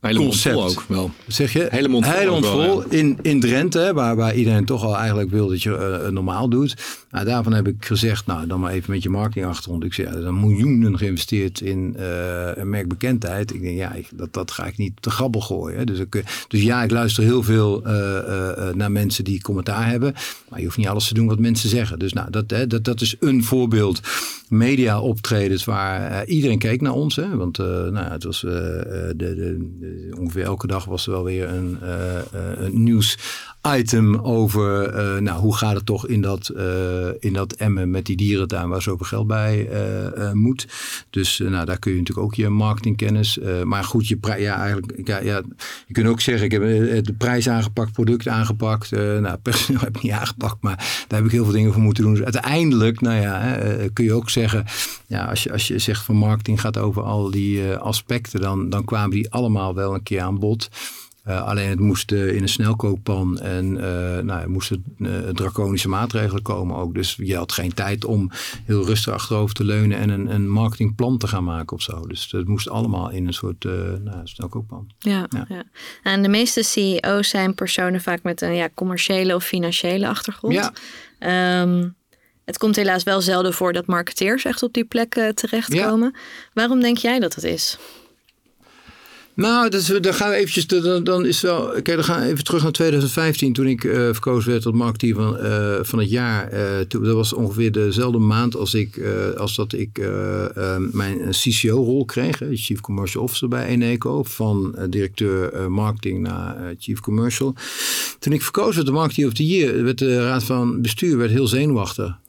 Hele concept. vol ook wel. Zeg je? Hele mond vol Hele mond ook wel, vol. In, in Drenthe, hè, waar, waar iedereen toch al eigenlijk wil dat je eh, normaal doet. Nou, daarvan heb ik gezegd, nou dan maar even met je marketingachtergrond. Ik zei, ja, er zijn miljoenen geïnvesteerd in eh, een merkbekendheid. Ik denk, ja, ik, dat, dat ga ik niet te grabbel gooien. Hè. Dus, ik, dus ja, ik luister heel veel eh, eh, eh, naar mensen die commentaar hebben. Maar je hoeft niet alles te doen wat mensen zeggen. Dus nou, dat, hè, dat, dat is een voorbeeld. Media waar eh, iedereen keek naar ons. Hè, want eh, nou, het was, eh, de, de, de- ongeveer elke dag was er wel weer een nieuws item over eh, nou, hoe gaat het toch in dat, eh, in dat emmen met die dierentuin waar zoveel geld bij eh, moet. Dus nou, daar kun je natuurlijk ook je marketingkennis. maar goed, je ja, eigenlijk, ja, ja, je kunt ook zeggen, ik heb de prijs aangepakt, product aangepakt. nou, personeel heb ik niet aangepakt, maar daar heb ik heel veel dingen voor moeten doen. Dus uiteindelijk, nou ja, kun je ook zeggen, ja, als, je, als je zegt van marketing gaat over al die aspecten, dan, dan kwamen die allemaal wel een keer aan bod. Eh, alleen het moest eh, in een snelkookpan en eh nou, er moesten draconische maatregelen komen ook. Dus je had geen tijd om heel rustig achterover te leunen en een, een marketingplan te gaan maken of zo. Dus het moest allemaal in een soort nou, snelkookpan. Ja, Ja. ja. En de meeste CEO's zijn personen vaak met een ja, commerciële of financiële achtergrond. Ja. Ehm, het komt helaas wel zelden voor dat marketeers echt op die plek terechtkomen. Waarom denk jij dat het is? Nou, is, dan gaan we eventjes, dan, dan is wel, kijk, dan gaan we even terug naar 2015 toen ik eh, verkozen werd tot marketeer van, eh, van het jaar. Eh, dat was ongeveer dezelfde maand als, ik, als dat ik mijn CCO-rol kreeg, Chief Commercial Officer bij Eneco, van directeur marketing naar Chief Commercial. Toen ik verkozen werd tot marketeer of the year, werd de raad van bestuur werd heel zenuwachtig.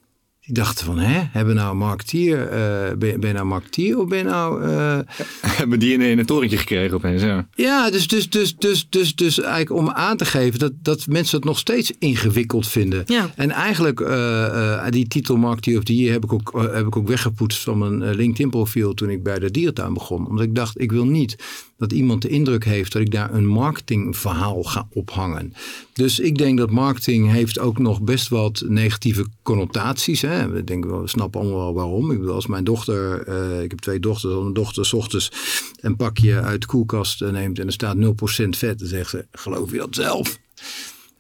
Die dachten van, hè, hebben we nou een marketeer, eh, ben, je- ben je nou marketeer of ben je nou... eh, Hebben die in, in een torentje gekregen opeens, ja. ja, dus, dus, dus, dus, dus, dus eigenlijk om aan te geven dat, dat mensen het nog steeds ingewikkeld vinden. Ja. En eigenlijk eh, eh, die titel Marketeer of Year heb ik ook, heb ik ook weggepoetst van mijn LinkedIn profiel toen ik bij de dierentuin begon. Omdat ik dacht, ik wil niet dat iemand de indruk heeft dat ik daar een marketingverhaal ga ophangen. Dus ik denk dat marketing heeft ook nog best wat negatieve connotaties. Hè. We denken we snappen allemaal wel waarom. Ik bedoel, als mijn dochter, eh, ik heb twee dochters, als mijn dochter 's ochtends een pakje uit de koelkast neemt en er staat 0% vet, dan zegt ze, geloof je dat zelf?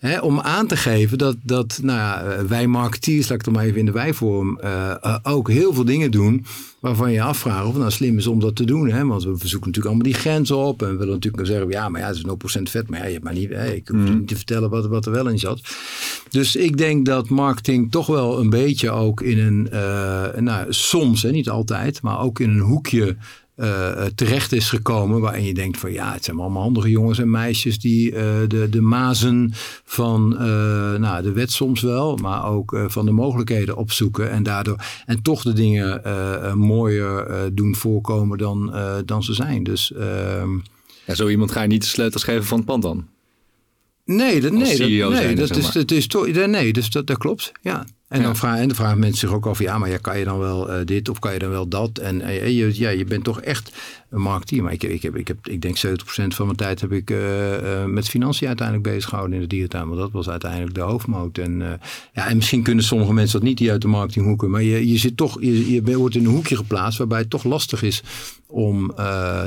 Hè, om aan te geven dat, dat nou ja, eh, wij marketeers, laat ik het maar even in de wijvorm, eh, eh, ook heel veel dingen doen waarvan je afvraagt of het nou slim is om dat te doen. Hè? Want we verzoeken natuurlijk allemaal die grenzen op en we willen natuurlijk zeggen, ja, maar ja, het is 0% vet, maar ja, je hebt maar niet, ik hoef je niet te vertellen wat, wat er wel in zat. Dus ik denk dat marketing toch wel een beetje ook in een, nou, soms, hè, niet altijd, maar ook in een hoekje eh, terecht is gekomen. Waarin je denkt van ja, het zijn allemaal handige jongens en meisjes die eh, de, de mazen van nou, de wet soms wel, maar ook van de mogelijkheden opzoeken. En daardoor en toch de dingen mooier doen voorkomen dan, dan ze zijn. Dus ehm, ja. Zo iemand ga je niet de sleutels geven van het pand dan. Nee, dat, nee, dat, nee, dat zeg is, dat is toch. Nee, dus dat, dat klopt. Ja. En, dan vragen, en dan vragen mensen zich ook af, ja, maar ja, kan je dan wel dit of kan je dan wel dat? En je, ja, je bent toch echt een marketeer. Maar ik, ik, heb, ik, heb, ik denk 70% van mijn tijd heb ik met financiën uiteindelijk bezig gehouden in de dierentuin. Want dat was uiteindelijk de hoofdmoot. En, ja, en misschien kunnen sommige mensen dat niet die uit de marketinghoeken. Maar je, je zit toch, je, je wordt in een hoekje geplaatst waarbij het toch lastig is om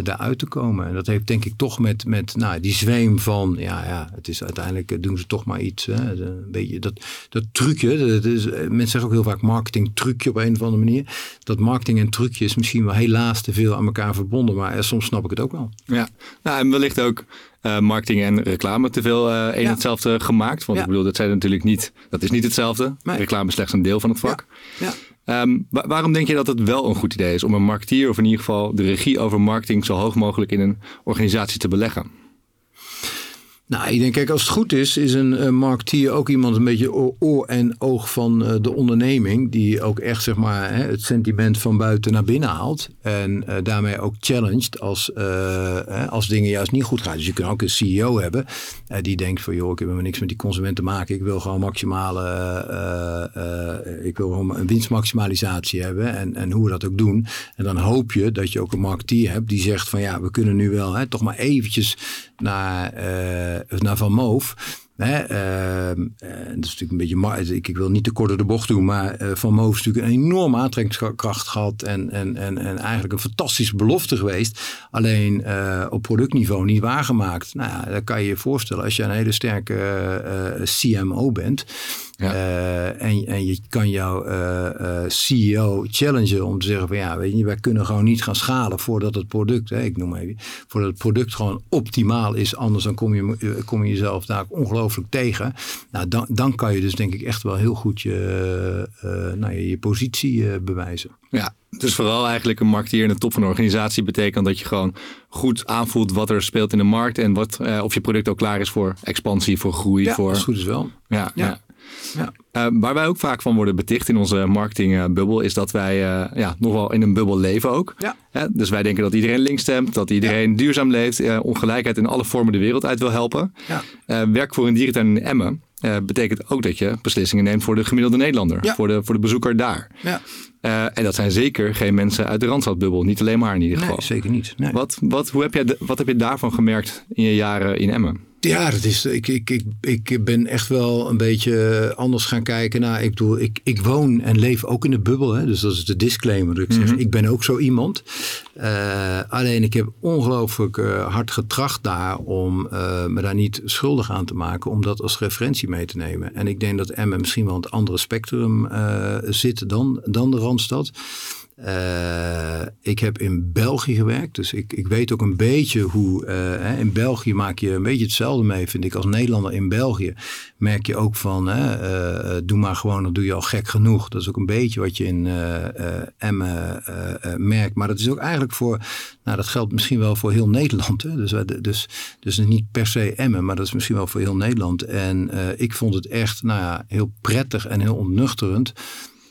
daaruit te komen. En dat heeft denk ik toch met, met nou, die zweem van, ja, ja, het is uiteindelijk eh, doen ze toch maar iets. Hè, een beetje dat, dat trucje, dat is, eh, mensen zeggen ook heel vaak marketing trucje op een of andere manier. Dat marketing en trucje is misschien wel helaas te veel aan elkaar verbonden, maar soms snap ik het ook wel. Ja, nou, en wellicht ook uh, marketing en reclame te veel uh, een ja. hetzelfde gemaakt. Want ik bedoel, dat zijn natuurlijk niet, dat is niet hetzelfde. Nee. Reclame is slechts een deel van het vak. Ja. Um, waarom denk je dat het wel een goed idee is om een marketeer of in ieder geval de regie over marketing zo hoog mogelijk in een organisatie te beleggen? Nou, ik denk, kijk, als het goed is, is een uh, marketeer ook iemand een beetje oor en oog van uh, de onderneming. Die ook echt, zeg maar, hè, het sentiment van buiten naar binnen haalt. En uh, daarmee ook challenged als, als dingen juist niet goed gaan. Dus je kunt ook een CEO hebben die denkt van, joh, ik heb helemaal niks met die consument te maken. Ik wil gewoon maximale, ik wil gewoon een winstmaximalisatie hebben. En, en hoe we dat ook doen. En dan hoop je dat je ook een marketeer hebt die zegt van, ja, we kunnen nu wel hè, toch maar eventjes naar naar Van Moof. Hè, uh, dat is natuurlijk een beetje. Ik, ik wil niet te kort door de bocht doen, maar Van Moof is natuurlijk een enorme aantrekkingskracht gehad. En, en, en, en eigenlijk een fantastische belofte geweest. Alleen op productniveau niet waargemaakt. Nou ja, dat kan je je voorstellen als je een hele sterke CMO bent. Ja. Uh, en, en je kan jouw uh, uh, CEO challengen om te zeggen van ja, weet je, wij kunnen gewoon niet gaan schalen voordat het product, hè, ik noem even, voordat het product gewoon optimaal is. Anders dan kom je, kom je jezelf daar ongelooflijk tegen. Nou, dan, dan kan je dus denk ik echt wel heel goed je, nou, je, je positie bewijzen. Ja, dus vooral eigenlijk een marketeer in de top van een organisatie betekent dat je gewoon goed aanvoelt wat er speelt in de markt en wat, of je product ook klaar is voor expansie, voor groei. Ja, voor... als het goed is wel. ja. ja. Ja. Uh, waar wij ook vaak van worden beticht in onze marketingbubbel, is dat wij uh, ja, nog wel in een bubbel leven ook. Ja. Uh, dus wij denken dat iedereen links stemt, dat iedereen ja. duurzaam leeft, ongelijkheid in alle vormen de wereld uit wil helpen. Ja. werk voor een dierentuin in Emmen betekent ook dat je beslissingen neemt voor de gemiddelde Nederlander, voor, de, voor de bezoeker daar. Ja. en dat zijn zeker geen mensen uit de Randstadbubbel, niet alleen maar in ieder geval. Nee, zeker niet. Nee. Wat, wat, hoe heb jij wat heb je daarvan gemerkt in je jaren in Emmen? Ja, dat is, ik, ik, ik, ik ben echt wel een beetje anders gaan kijken. Nou, ik bedoel, ik, ik woon en leef ook in de bubbel. Hè? Dus dat is de disclaimer. Ik zeg, ik ben ook zo iemand. Uh, alleen ik heb ongelooflijk uh, hard getracht daar om uh, me daar niet schuldig aan te maken. Om dat als referentie mee te nemen. En ik denk dat Emmen misschien wel een het andere spectrum zit dan, dan de Randstad. Uh, ik heb in België gewerkt, dus ik, ik weet ook een beetje hoe. Uh, in België maak je een beetje hetzelfde mee, vind ik. Als Nederlander in België merk je ook van. Uh, doe maar gewoon, dat doe je al gek genoeg. Dat is ook een beetje wat je in Emmen merkt. Maar dat is ook eigenlijk voor. Nou, dat geldt misschien wel voor heel Nederland. Hè? Dus, dus, dus niet per se Emmen, maar dat is misschien wel voor heel Nederland. En ik vond het echt nou ja, heel prettig en heel ontnuchterend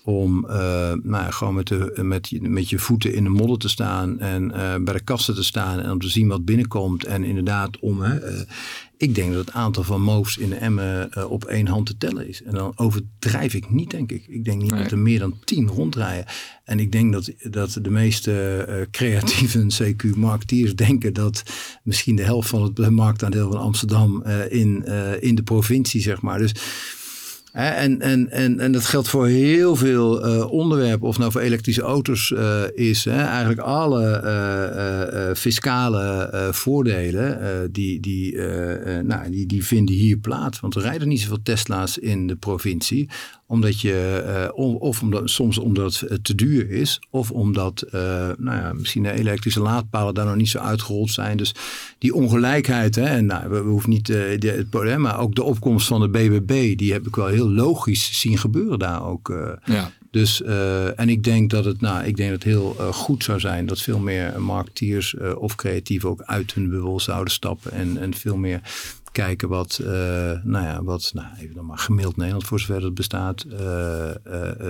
om uh, nou, gewoon met, de, met, je, met je voeten in de modder te staan en uh, bij de kasten te staan en om te zien wat binnenkomt. En inderdaad om, uh, ik denk dat het aantal van moves in de Emmen op één hand te tellen is. En dan overdrijf ik niet, denk ik. Ik denk niet nee. dat er meer dan tien rondrijden. En ik denk dat, dat de meeste creatieve CQ-marketeers denken dat misschien de helft van het marktaandeel van Amsterdam in, in de provincie, zeg maar. Dus en, en, en, en dat geldt voor heel veel uh, onderwerpen, of nou voor elektrische auto's uh, is. Hè, eigenlijk alle uh, fiscale voordelen, die, die, nou, die, die vinden hier plaats. Want er rijden niet zoveel Tesla's in de provincie omdat je, uh, of omdat, soms omdat het te duur is, of omdat uh, nou ja, misschien de elektrische laadpalen daar nog niet zo uitgerold zijn. Dus die ongelijkheid, hè, en nou, we, hoeven niet het probleem, maar ook de opkomst van de BBB, die heb ik wel heel logisch zien gebeuren daar ook. ja. Dus, en ik denk dat het, nou, ik denk dat het heel goed zou zijn dat veel meer marketeers of creatieven ook uit hun bubbel zouden stappen en, en veel meer kijken wat, nou ja, wat nou, even dan maar gemiddeld Nederland voor zover het bestaat,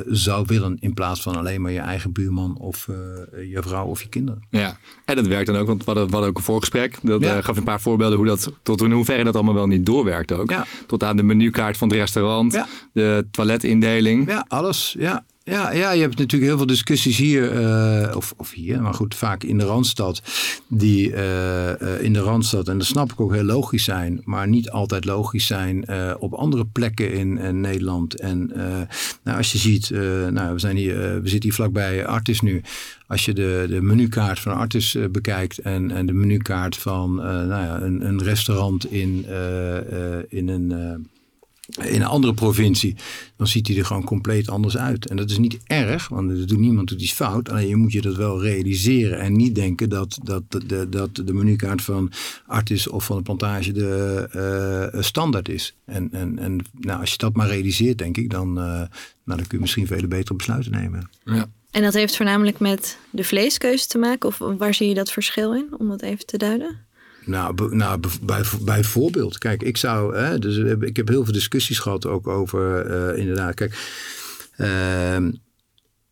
zou willen in plaats van alleen maar je eigen buurman of je vrouw of je kinderen. Ja, en dat werkt dan ook, want we hadden, we hadden ook een voorgesprek. Dat gaf een paar voorbeelden hoe dat, tot in hoeverre dat allemaal wel niet doorwerkt ook. Tot aan de menukaart van het restaurant, de toiletindeling. Ja, alles. Ja. Ja, ja, je hebt natuurlijk heel veel discussies hier, uh, of, of hier, maar goed, vaak in de Randstad, die uh, in de Randstad, en dat snap ik ook heel logisch zijn, maar niet altijd logisch zijn op andere plekken in, in Nederland. En nou, als je ziet, nou, we, zijn hier, we zitten hier vlakbij Artis nu. Als je de, de menukaart van Artis bekijkt en, en de menukaart van nou ja, een, een restaurant in, in een in een andere provincie, dan ziet hij er gewoon compleet anders uit. En dat is niet erg, want er doet niemand doet iets fout. Alleen je moet je dat wel realiseren en niet denken dat, dat, de, dat de menukaart van Artis of van de plantage de uh, standaard is. En, en, en nou, als je dat maar realiseert, denk ik, dan, uh, nou, dan kun je misschien vele betere besluiten nemen. Ja. En dat heeft voornamelijk met de vleeskeuze te maken? Of waar zie je dat verschil in, om dat even te duiden? Nou, nou bij, bijvoorbeeld. Kijk, ik zou. Hè, dus ik heb heel veel discussies gehad ook over. Uh, inderdaad, kijk. Uh,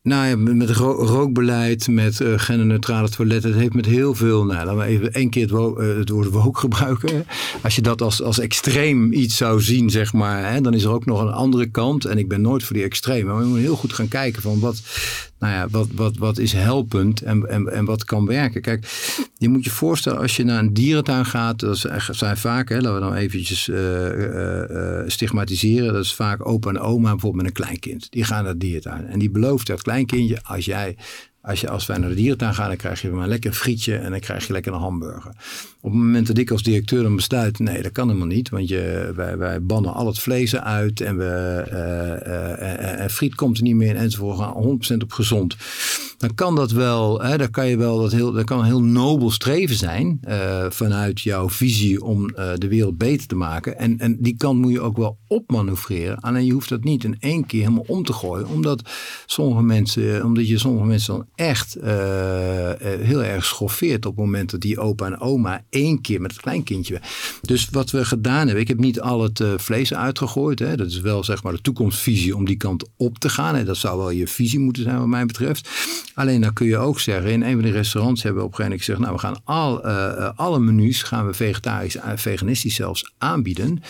nou ja, met rookbeleid, met uh, genderneutrale toiletten. Het heeft met heel veel. Nou, laten we even één keer het woord woke gebruiken. Als je dat als, als extreem iets zou zien, zeg maar. Hè, dan is er ook nog een andere kant. En ik ben nooit voor die extreme. Maar we moeten heel goed gaan kijken van wat nou ja, wat, wat, wat is helpend en, en, en wat kan werken. Kijk, je moet je voorstellen als je naar een dierentuin gaat, dat zijn vaak, hè, laten we dan eventjes uh, stigmatiseren, dat is vaak opa en oma bijvoorbeeld met een kleinkind. Die gaan naar de dierentuin en die belooft dat kleinkindje, als jij als, je, als wij naar de dierentuin gaan, dan krijg je maar lekker frietje en dan krijg je lekker een hamburger. Op het moment dat ik als directeur dan besluit, nee, dat kan helemaal niet, want je, wij, wij bannen al het vlees uit en, we, uh, uh, friet komt er niet meer in enzovoort, gaan 100% op gezond. Dan kan dat wel, hè, dan kan je wel dat heel, dat kan een heel nobel streven zijn vanuit jouw visie om de wereld beter te maken. En, en die kant moet je ook wel opmanoeuvreren. Alleen je hoeft dat niet in één keer helemaal om te gooien, omdat sommige mensen, omdat je sommige mensen dan echt heel erg schoffeert op het moment dat die opa en oma één keer met het kleinkindje. Dus wat we gedaan hebben, ik heb niet al het uh, vlees uitgegooid. Hè. Dat is wel zeg maar de toekomstvisie om die kant op te gaan. En dat zou wel je visie moeten zijn wat mij betreft. Alleen dan kun je ook zeggen, in een van de restaurants hebben we op een gegeven moment gezegd, nou we gaan al, alle menus gaan we vegetarisch, veganistisch zelfs aanbieden.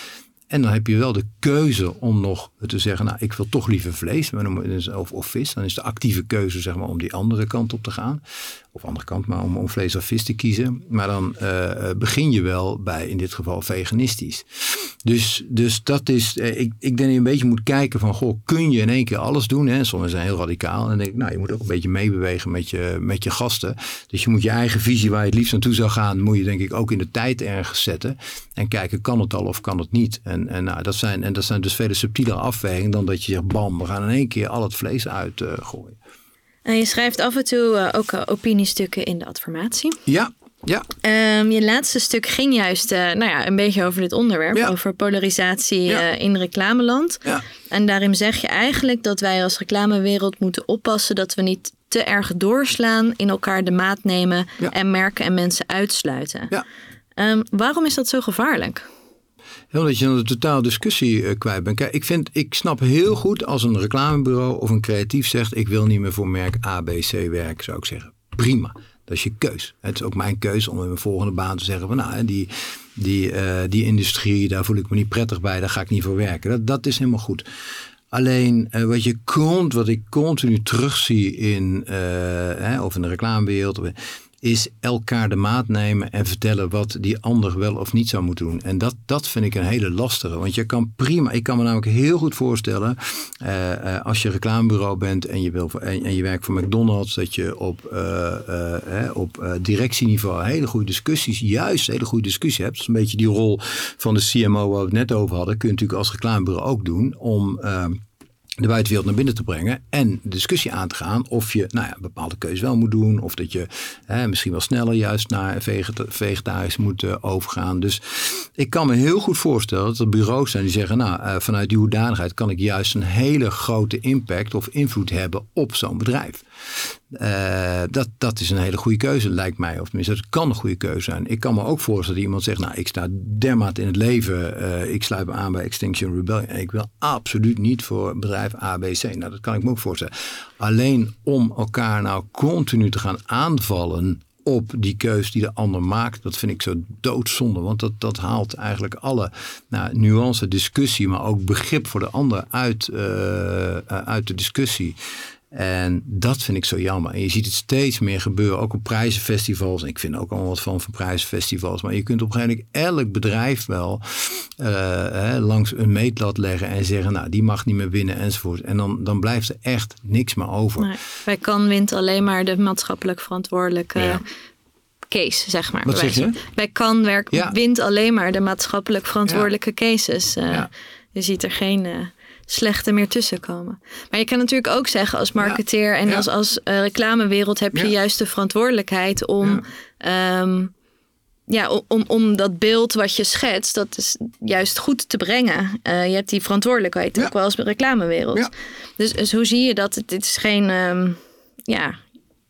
En dan heb je wel de keuze om nog te zeggen, nou ik wil toch liever vlees of, of vis. Dan is de actieve keuze zeg maar om die andere kant op te gaan of andere kant, maar om, om vlees of vis te kiezen. Maar dan uh, begin je wel bij, in dit geval, veganistisch. Dus, dus dat is, uh, ik, ik denk dat je een beetje moet kijken van, goh, kun je in één keer alles doen? Hè? Sommigen zijn heel radicaal. En dan denk ik, nou, je moet ook een beetje meebewegen met je, met je gasten. Dus je moet je eigen visie waar je het liefst naartoe zou gaan, moet je denk ik ook in de tijd ergens zetten. En kijken, kan het al of kan het niet? En, en, nou, dat, zijn, en dat zijn dus vele subtiele afwegingen dan dat je zegt, bam, we gaan in één keer al het vlees uitgooien. En je schrijft af en toe uh, ook uh, opiniestukken in de adformatie. Ja, ja. Um, je laatste stuk ging juist uh, nou ja, een beetje over dit onderwerp, over polarisatie ja. in reclameland. Ja. En daarin zeg je eigenlijk dat wij als reclamewereld moeten oppassen dat we niet te erg doorslaan, in elkaar de maat nemen en merken en mensen uitsluiten. Ja. Um, waarom is dat zo gevaarlijk? Dat je dan de totaal discussie uh, kwijt bent. Kijk, ik, vind, ik snap heel goed als een reclamebureau of een creatief zegt: Ik wil niet meer voor merk A, B, C werken, zou ik zeggen. Prima. Dat is je keus. Het is ook mijn keus om in mijn volgende baan te zeggen: van nou, die, die, uh, die industrie, daar voel ik me niet prettig bij, daar ga ik niet voor werken. Dat, dat is helemaal goed. Alleen uh, wat, je kont, wat ik continu terugzie in, hè, of in de reclamewereld, is elkaar de maat nemen en vertellen wat die ander wel of niet zou moeten doen. En dat, dat vind ik een hele lastige. Want je kan prima, ik kan me namelijk heel goed voorstellen, uh, als je reclamebureau bent en je, wil, en, en je werkt voor McDonald's, dat je op, uh, op directieniveau hele goede discussies, juist hele goede discussie hebt. Een beetje die rol van de CMO waar we het net over hadden. Kun je natuurlijk als reclamebureau ook doen om de buitenwereld naar binnen te brengen en discussie aan te gaan of je nou ja, bepaalde keuzes wel moet doen of dat je misschien wel sneller juist naar vegetarisch moet uh, overgaan. Dus ik kan me heel goed voorstellen dat er bureaus zijn die zeggen, nou uh, vanuit die hoedanigheid kan ik juist een hele grote impact of invloed hebben op zo'n bedrijf. Uh, dat, dat is een hele goede keuze, lijkt mij. Of tenminste, dat kan een goede keuze zijn. Ik kan me ook voorstellen dat iemand zegt, nou, ik sta dermate in het leven. Uh, ik sluit me aan bij Extinction Rebellion. En ik wil absoluut niet voor bedrijf ABC. Nou, dat kan ik me ook voorstellen. Alleen om elkaar nou continu te gaan aanvallen op die keus die de ander maakt. Dat vind ik zo doodzonde. Want dat, dat haalt eigenlijk alle nou, nuance, discussie, maar ook begrip voor de ander uit, uh, uit de discussie. En dat vind ik zo jammer. En je ziet het steeds meer gebeuren, ook op prijzenfestivals. En ik vind ook al wat van van prijzenfestivals. Maar je kunt op een gegeven moment elk bedrijf wel uh, hè, langs een meetlat leggen en zeggen, nou, die mag niet meer winnen enzovoort. En dan, dan blijft er echt niks meer over. Nee, bij kan wint alleen maar de maatschappelijk verantwoordelijke case, zeg maar. Wat zeg je? Bij kan werk wint alleen maar de maatschappelijk verantwoordelijke cases. Uh, je ziet er geen... Uh, slechte meer tussenkomen. Maar je kan natuurlijk ook zeggen als marketeer en als, als uh, reclamewereld heb je juist de verantwoordelijkheid om, ja. Um, ja, om, om dat beeld wat je schetst, dat is juist goed te brengen. Uh, je hebt die verantwoordelijkheid ook wel als reclamewereld. Dus, dus hoe zie je dat? Dit is geen um, ja,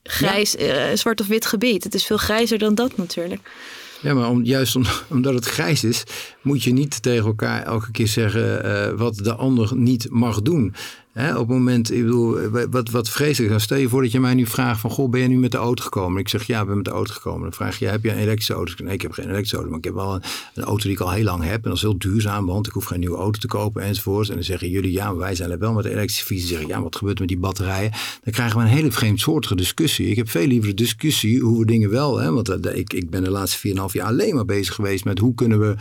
grijs, uh, zwart of wit gebied. Het is veel grijzer dan dat natuurlijk. Ja, maar om, juist omdat het grijs is, moet je niet tegen elkaar elke keer zeggen uh, wat de ander niet mag doen op het moment, ik bedoel, wat, wat vreselijk is. Stel je voor dat je mij nu vraagt van, goh, ben je nu met de auto gekomen? Ik zeg, ja, ik ben met de auto gekomen. Dan vraag je, heb je een elektrische auto? Nee, ik heb geen elektrische auto, maar ik heb wel een, auto die ik al heel lang heb. En dat is heel duurzaam, want ik hoef geen nieuwe auto te kopen enzovoort. En dan zeggen jullie, ja, wij zijn er wel met de elektrische fietsen. Zeggen, ja, wat gebeurt met die batterijen? Dan krijgen we een hele vreemdsoortige discussie. Ik heb veel liever de discussie hoe we dingen wel, hè, want uh, ik, ik ben de laatste 4,5 jaar alleen maar bezig geweest met hoe kunnen we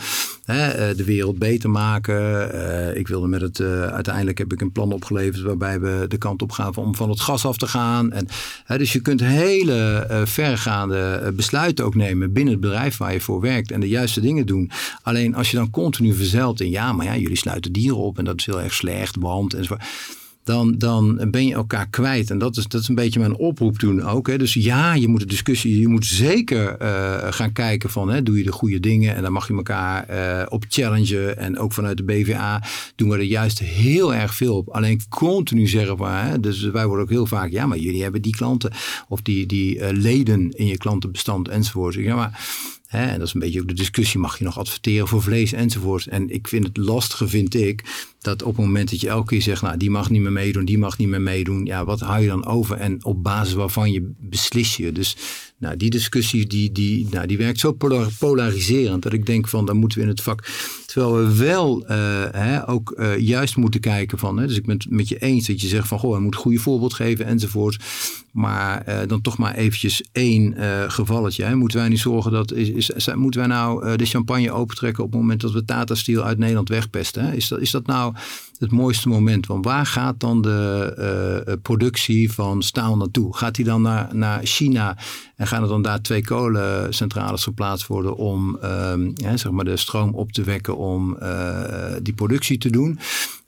hè, uh, de wereld beter maken. Uh, ik wilde met het, uiteindelijk heb ik een plan waarbij we de kant op gaan om van het gas af te gaan. En, hè, dus je kunt hele uh, vergaande eh, besluiten ook nemen binnen het bedrijf waar je voor werkt en de juiste dingen doen. Alleen als je dan continu verzelt in ja, maar ja, jullie sluiten dieren op en dat is heel erg slecht, want enzovoort dan, dan ben je elkaar kwijt. En dat is, dat is een beetje mijn oproep toen ook. Hè. Dus ja, je moet de discussie, je moet zeker uh, gaan kijken van, hè, doe je de goede dingen? En dan mag je elkaar uh, op challengen. En ook vanuit de BVA doen we er juist heel erg veel op. Alleen continu zeggen van, hè, dus wij worden ook heel vaak, ja, maar jullie hebben die klanten of die, die uh, leden in je klantenbestand enzovoort. Ja, maar en dat is een beetje ook de discussie, mag je nog adverteren voor vlees enzovoort. En ik vind het lastige, vind ik, dat op het moment dat je elke keer zegt, nou die mag niet meer meedoen, die mag niet meer meedoen. Ja, wat hou je dan over? En op basis waarvan je beslis je. Dus nou, die discussie die, die, nou, die werkt zo polariserend dat ik denk van, dan moeten we in het vak Terwijl we wel uh, hè, ook uh, juist moeten kijken van. Hè, dus ik ben het met je eens dat je zegt van goh, we moeten goede voorbeeld geven enzovoort. Maar uh, dan toch maar eventjes één gevalletje. Hè. Moeten wij niet zorgen dat. Is, is, moeten wij nou de champagne opentrekken op het moment dat we Tata Steel uit Nederland wegpesten? Hè? Is, dat, is dat nou het mooiste moment? Want waar gaat dan de productie van staal naartoe? Gaat die dan naar, naar China en gaan er dan daar twee kolencentrales geplaatst worden om ehm, zeg maar de stroom op te wekken? om uh, die productie te doen.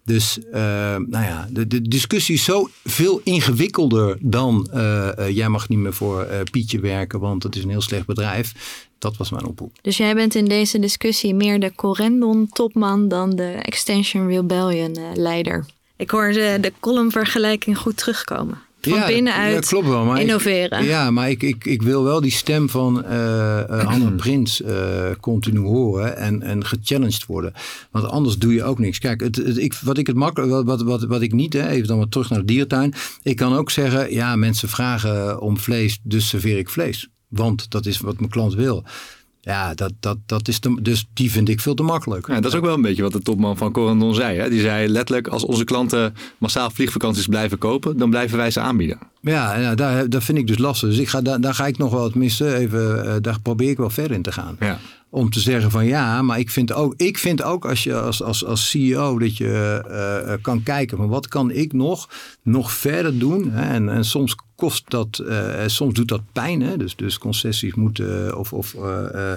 Dus uh, nou ja, de, de, discussie is zo veel ingewikkelder dan uh, jij mag niet meer voor Pietje werken, want het is een heel slecht bedrijf. Dat was mijn oproep. Dus jij bent in deze discussie meer de Corendon-topman dan de Extension Rebellion-leider. Ik hoorde de column-vergelijking goed terugkomen van ja, binnenuit klopt wel, maar innoveren. Ik, ja, maar ik, ik, ik wil wel die stem van uh, Anne Prins uh, continu horen en, en gechallenged worden. Want anders doe je ook niks. Kijk, het, het, ik, wat ik het makkelijk, wat, wat, wat ik niet, hè, even dan maar terug naar de diertuin. Ik kan ook zeggen, ja, mensen vragen om vlees, dus serveer ik vlees. Want dat is wat mijn klant wil. Ja, dat, dat, dat is dus die vind ik veel te makkelijk. Ja, dat is ook wel een beetje wat de topman van Corendon zei. Hè? Die zei letterlijk, als onze klanten massaal vliegvakanties blijven kopen, dan blijven wij ze aanbieden. Ja, ja daar, daar vind ik dus lastig. Dus ik ga, daar, daar ga ik nog wel, tenminste, even, uh, daar probeer ik wel verder in te gaan. Ja. Om te zeggen van ja, maar ik vind ook, ik vind ook als je als, als, als CEO dat je uh, kan kijken van wat kan ik nog, nog verder doen. Hè? En, en soms kost dat, uh, soms doet dat pijn. Hè? Dus, dus concessies moeten of, of uh,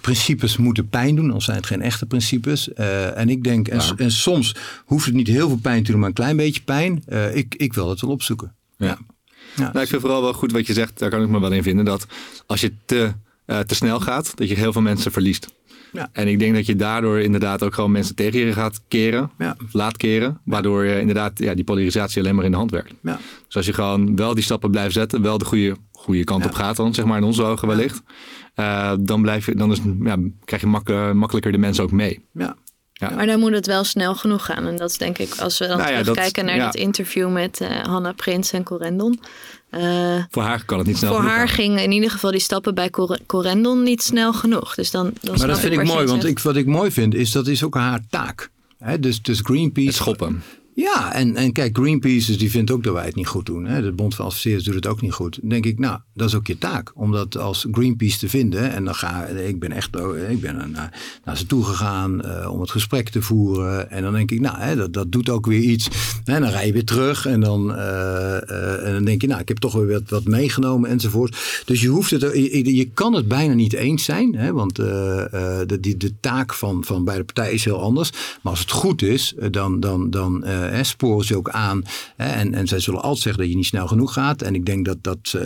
principes moeten pijn doen, al zijn het geen echte principes. en ik denk, en, en, soms hoeft het niet heel veel pijn te doen, maar een klein beetje pijn. ik, ik wil het wel opzoeken. Ja. ja. Nou, ik vind vooral wel goed wat je zegt, daar kan ik me wel in vinden, dat als je te uh, te snel gaat, dat je heel veel mensen verliest. Ja. En ik denk dat je daardoor inderdaad ook gewoon mensen tegen je gaat keren, ja. laat keren, waardoor je inderdaad ja, die polarisatie alleen maar in de hand werkt. Ja. Dus als je gewoon wel die stappen blijft zetten, wel de goede, goede kant op gaat dan, zeg maar in onze ogen wellicht, uh, dan, blijf je, dan is, ja, krijg je makkelijker de mensen ook mee. Ja. Ja. Maar dan moet het wel snel genoeg gaan. En dat is denk ik, als we dan nou terugkijken naar dat interview met uh, Hanna Prins en Corendon. Uh, voor haar kan het niet snel Voor haar gingen in ieder geval die stappen bij Corendon niet snel genoeg. Dus dan, dan maar dat vind ik mooi, want ik, wat ik mooi vind is dat is ook haar taak. He, dus, dus Greenpeace. Het schoppen. Ja, en, en kijk, Greenpeace die vindt ook dat wij het niet goed doen. Hè? De Bond van Adverteerders doet het ook niet goed. Dan denk ik, nou, dat is ook je taak. Om dat als Greenpeace te vinden. En dan ga ik ben echt ik ben naar, naar ze toe gegaan uh, om het gesprek te voeren. En dan denk ik, nou, hè, dat, dat doet ook weer iets. En dan rij je weer terug. En dan, uh, en dan denk je, nou, ik heb toch weer wat, meegenomen enzovoort. Dus je hoeft het, je, kan het bijna niet eens zijn. Hè? Want de, de taak van, van beide partijen is heel anders. Maar als het goed is, dan, dan, dan hè, sporen ze ook aan. Hè, en, en zij zullen altijd zeggen dat je niet snel genoeg gaat. En ik denk dat, dat uh,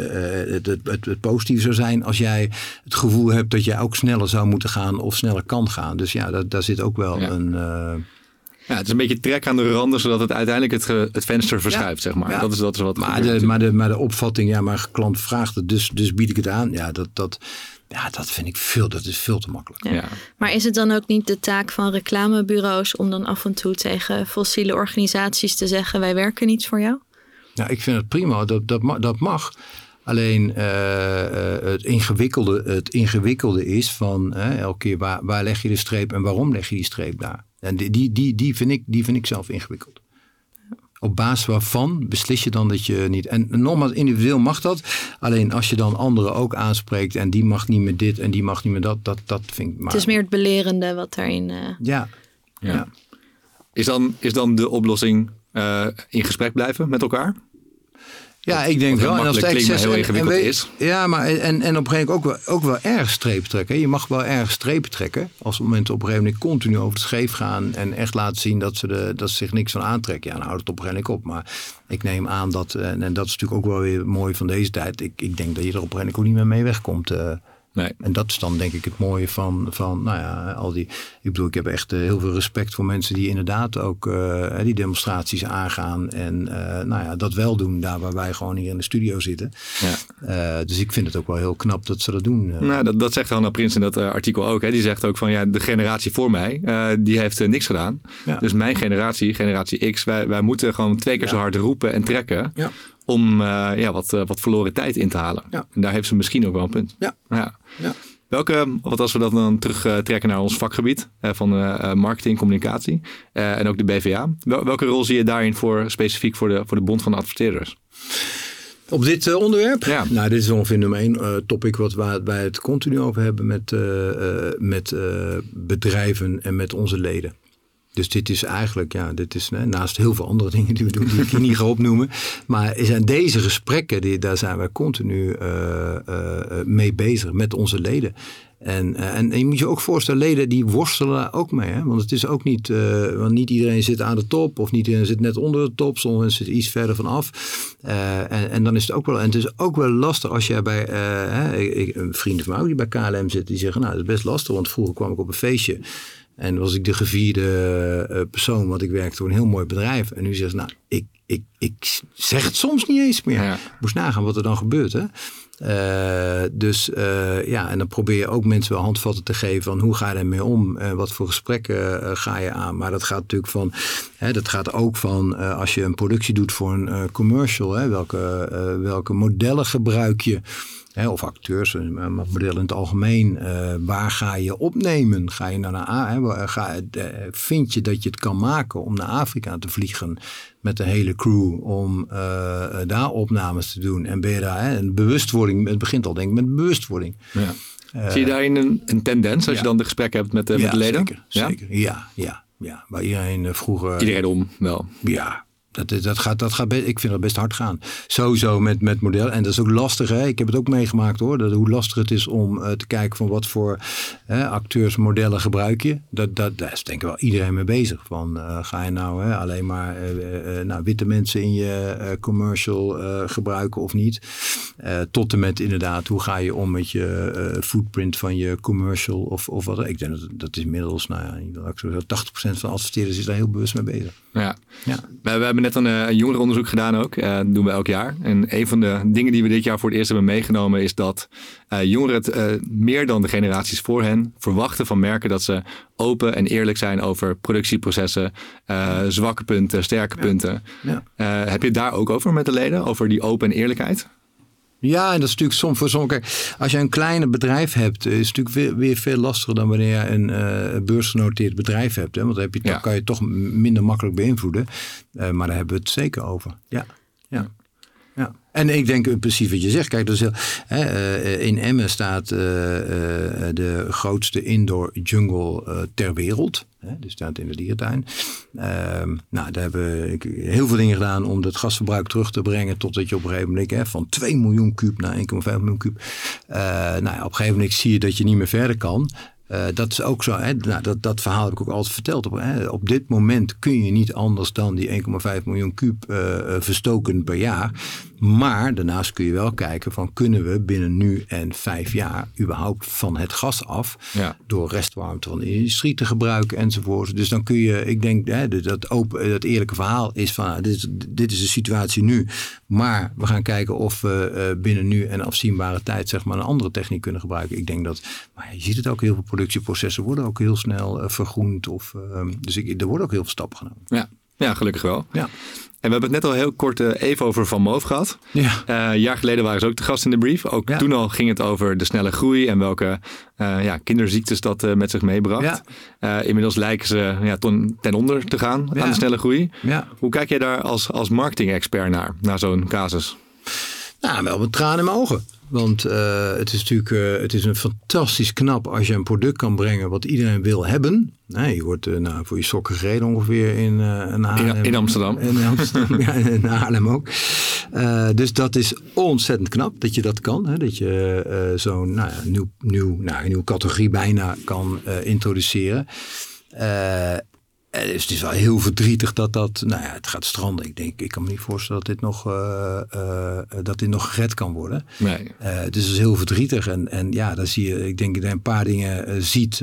het, het, het, positief zou zijn als jij het gevoel hebt dat jij ook sneller zou moeten gaan of sneller kan gaan. Dus ja, dat, daar zit ook wel een. Uh, ja, het is een beetje trek aan de randen, zodat het uiteindelijk het, het venster verschuift, zeg maar. Dat, is, dat is wat maar de, maar, de, maar de opvatting, ja, maar klant vraagt het, dus, dus bied ik het aan. Ja, dat, dat, ja, dat vind ik veel, dat is veel te makkelijk. Ja. Maar is het dan ook niet de taak van reclamebureaus om dan af en toe tegen fossiele organisaties te zeggen: wij werken niet voor jou? Ja, ik vind het prima, dat, dat, dat mag. Alleen uh, het, ingewikkelde, het ingewikkelde is van elke keer waar, waar leg je de streep en waarom leg je die streep daar? En die, die, die, die, vind, ik, die vind ik zelf ingewikkeld op basis waarvan beslis je dan dat je niet. En nogmaals, individueel mag dat. Alleen als je dan anderen ook aanspreekt en die mag niet meer dit en die mag niet meer dat, dat, dat vind ik maar. Het is meer het belerende wat daarin. Uh... Ja. ja. Is, dan, is dan de oplossing uh, in gesprek blijven met elkaar? Ja, ik denk wel. En als het klinkt, heel ingewikkeld is. Ja, maar en, en op een gegeven moment ook wel, ook wel erg strepen trekken. Je mag wel erg strepen trekken. Als mensen op een gegeven moment continu over het scheef gaan en echt laten zien dat ze, de, dat ze zich niks van aantrekken. Ja, dan houdt het op een gegeven moment op. Maar ik neem aan dat, en, en dat is natuurlijk ook wel weer mooi van deze tijd. Ik, ik denk dat je er op een gegeven moment ook niet meer mee wegkomt. Uh, Nee. En dat is dan denk ik het mooie van, van nou ja, al die. Ik bedoel, ik heb echt uh, heel veel respect voor mensen die inderdaad ook uh, die demonstraties aangaan. En uh, nou ja, dat wel doen daar waar wij gewoon hier in de studio zitten. Ja. dus ik vind het ook wel heel knap dat ze dat doen. Nou, dat, dat zegt Hanna Prins in dat artikel ook. Hè. Die zegt ook van ja, de generatie voor mij, die heeft niks gedaan. Ja. Dus mijn generatie, generatie X, wij, wij moeten gewoon twee keer zo hard roepen en trekken. Om uh, ja, wat, uh, wat verloren tijd in te halen. Ja. En daar heeft ze misschien ook wel een punt. Ja. ja. ja. Welke, wat als we dat dan terugtrekken naar ons vakgebied uh, van marketing, communicatie en ook de BVA. Wel, welke rol zie je daarin voor specifiek voor de, voor de Bond van de Adverteerders? Op dit onderwerp? Ja. Nou, dit is ongeveer nummer één topic wat wij het continu over hebben met, met bedrijven en met onze leden. Dus dit is eigenlijk, ja, dit is naast heel veel andere dingen die we doen, die ik niet ga opnoemen. Maar zijn deze gesprekken, die, daar zijn wij continu uh, uh, mee bezig met onze leden. En, en, je moet je ook voorstellen, leden die worstelen ook mee. Hè? Want het is ook niet, want niet iedereen zit aan de top of niet iedereen zit net onder de top. Sommigen zitten iets verder vanaf. en, en dan is het ook wel, en het is ook wel lastig als jij bij, hè, een vriend van mij die bij KLM zit, die zeggen, nou dat is best lastig, want vroeger kwam ik op een feestje. En was ik de gevierde uh, persoon, want ik werkte voor een heel mooi bedrijf. En nu zegt ze, nou, ik, ik, ik zeg het soms niet eens meer. Ja. Moest nagaan wat er dan gebeurt. Hè? Uh, dus uh, ja, en dan probeer je ook mensen wel handvatten te geven van hoe ga je ermee om? Uh, wat voor gesprekken ga je aan? Maar dat gaat natuurlijk van, hè, dat gaat ook van als je een productie doet voor een commercial, hè, welke, welke modellen gebruik je? Of acteurs, eh, maar modellen in het algemeen. Uh, waar ga je opnemen? Ga je naar, naar ga, uh, vind je dat je het kan maken om naar Afrika te vliegen met de hele crew om daar opnames te doen? En ben je daar, hè, een bewustwording, het begint al denk ik met bewustwording. Ja. Zie je daarin een, een tendens als je dan de gesprekken hebt met, de, met de leden? Zeker, ja? zeker. Ja, ja, ja. Waar iedereen vroeger... Iedereen om, wel. Ja, dat, dat, gaat, dat gaat ik vind dat best hard gaan. Sowieso met, met model. En dat is ook lastig. Hè? Ik heb het ook meegemaakt hoor. Dat, hoe lastig het is om uh, te kijken van wat voor hè, acteurs, modellen gebruik je. Dat, dat, daar is denk ik wel iedereen mee bezig. Van, uh, ga je nou alleen maar uh, nou, witte mensen in je commercial gebruiken of niet. tot en met inderdaad, hoe ga je om met je footprint van je commercial of, of wat. Ik denk dat dat is inmiddels, nou ja, 80% van adverteerders is daar heel bewust mee bezig. Ja, ja. We, we hebben net een, eh, een jongerenonderzoek gedaan ook. Uh, dat doen we elk jaar. En een van de dingen die we dit jaar voor het eerst hebben meegenomen is dat uh, jongeren het meer dan de generaties voor hen verwachten van merken dat ze open en eerlijk zijn over productieprocessen, zwakke punten, sterke punten. Ja. heb je het daar ook over met de leden? Over die open en eerlijkheid? Ja, en dat is natuurlijk soms voor sommige. Als je een kleine bedrijf hebt, is het natuurlijk weer, weer veel lastiger dan wanneer je een uh, beursgenoteerd bedrijf hebt. Hè? Want dan, heb je, dan kan je toch minder makkelijk beïnvloeden. Uh, maar daar hebben we het zeker over. Ja. ja. En ik denk precies wat je zegt. Kijk, dus, in Emmen staat uh, de grootste indoor jungle ter wereld. Hè, die staat in de dierentuin. Ehm, nou, daar hebben we heel veel dingen gedaan om het gasverbruik terug te brengen. Totdat je op een gegeven moment van 2 miljoen kuub naar 1,5 miljoen kuub. nou, op een gegeven moment zie je dat je niet meer verder kan. Uh, dat is ook zo. Hè? Nou, dat, dat verhaal heb ik ook altijd verteld. Op, hè? op dit moment kun je niet anders dan die 1,5 miljoen kuub uh, verstoken per jaar. Maar daarnaast kun je wel kijken van kunnen we binnen nu en vijf jaar überhaupt van het gas af. Ja. Door restwarmte van de industrie te gebruiken enzovoort. Dus dan kun je, ik denk hè, dat, open, dat eerlijke verhaal is van nou, dit, is, dit is de situatie nu. Maar we gaan kijken of we uh, binnen nu en afzienbare tijd zeg maar een andere techniek kunnen gebruiken. Ik denk dat, maar je ziet het ook heel veel productieprocessen worden ook heel snel uh, vergroend. Of, uh, dus ik, er worden ook heel veel stappen genomen. Ja, ja gelukkig wel. Ja. En we hebben het net al heel kort uh, even over Van Moof gehad. Ja. een jaar geleden waren ze ook te gast in de brief. Ook toen al ging het over de snelle groei en welke ja, kinderziektes dat met zich meebracht. inmiddels lijken ze ja, ten, ten onder te gaan aan de snelle groei. Hoe kijk jij daar als, als marketing-expert naar, naar zo'n casus? Nou, wel met tranen in mijn ogen. Want uh, het is natuurlijk uh, het is een fantastisch knap als je een product kan brengen wat iedereen wil hebben. Nee, je wordt uh, nou, voor je sokken gereden ongeveer in, Haarlem. In, in, Amsterdam. In Amsterdam, ja, in Haarlem ook. dus dat is ontzettend knap dat je dat kan. Hè? Dat je zo'n nou, nieuw, nieuw, nou, nieuwe categorie bijna kan introduceren. Eh, dus het is wel heel verdrietig dat dat, nou ja, het gaat stranden. Ik denk, ik kan me niet voorstellen dat dit nog, uh, uh, dat dit nog gered kan worden. Nee. dus het is heel verdrietig. En, en ja, dan zie je, ik denk dat je een paar dingen ziet.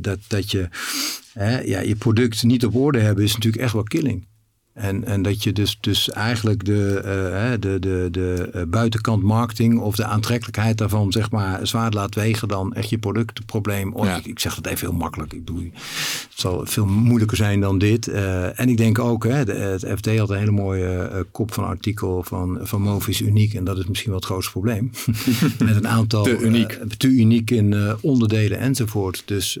dat, dat je ja, je product niet op orde hebben is natuurlijk echt wel killing. En, en dat je dus, dus eigenlijk de, uh, de, de, de eh, buitenkant marketing of de aantrekkelijkheid daarvan zeg maar zwaar laat wegen dan echt je productprobleem. Oh, ik, ik, zeg dat even heel makkelijk. Ik bedoel, het zal veel moeilijker zijn dan dit. Uh, en ik denk ook, hè, de, het FD had een hele mooie uh, kop van artikel van, van Movis uniek. En dat is misschien wel het grootste probleem. Met een aantal te uniek, te uniek in onderdelen enzovoort. Dus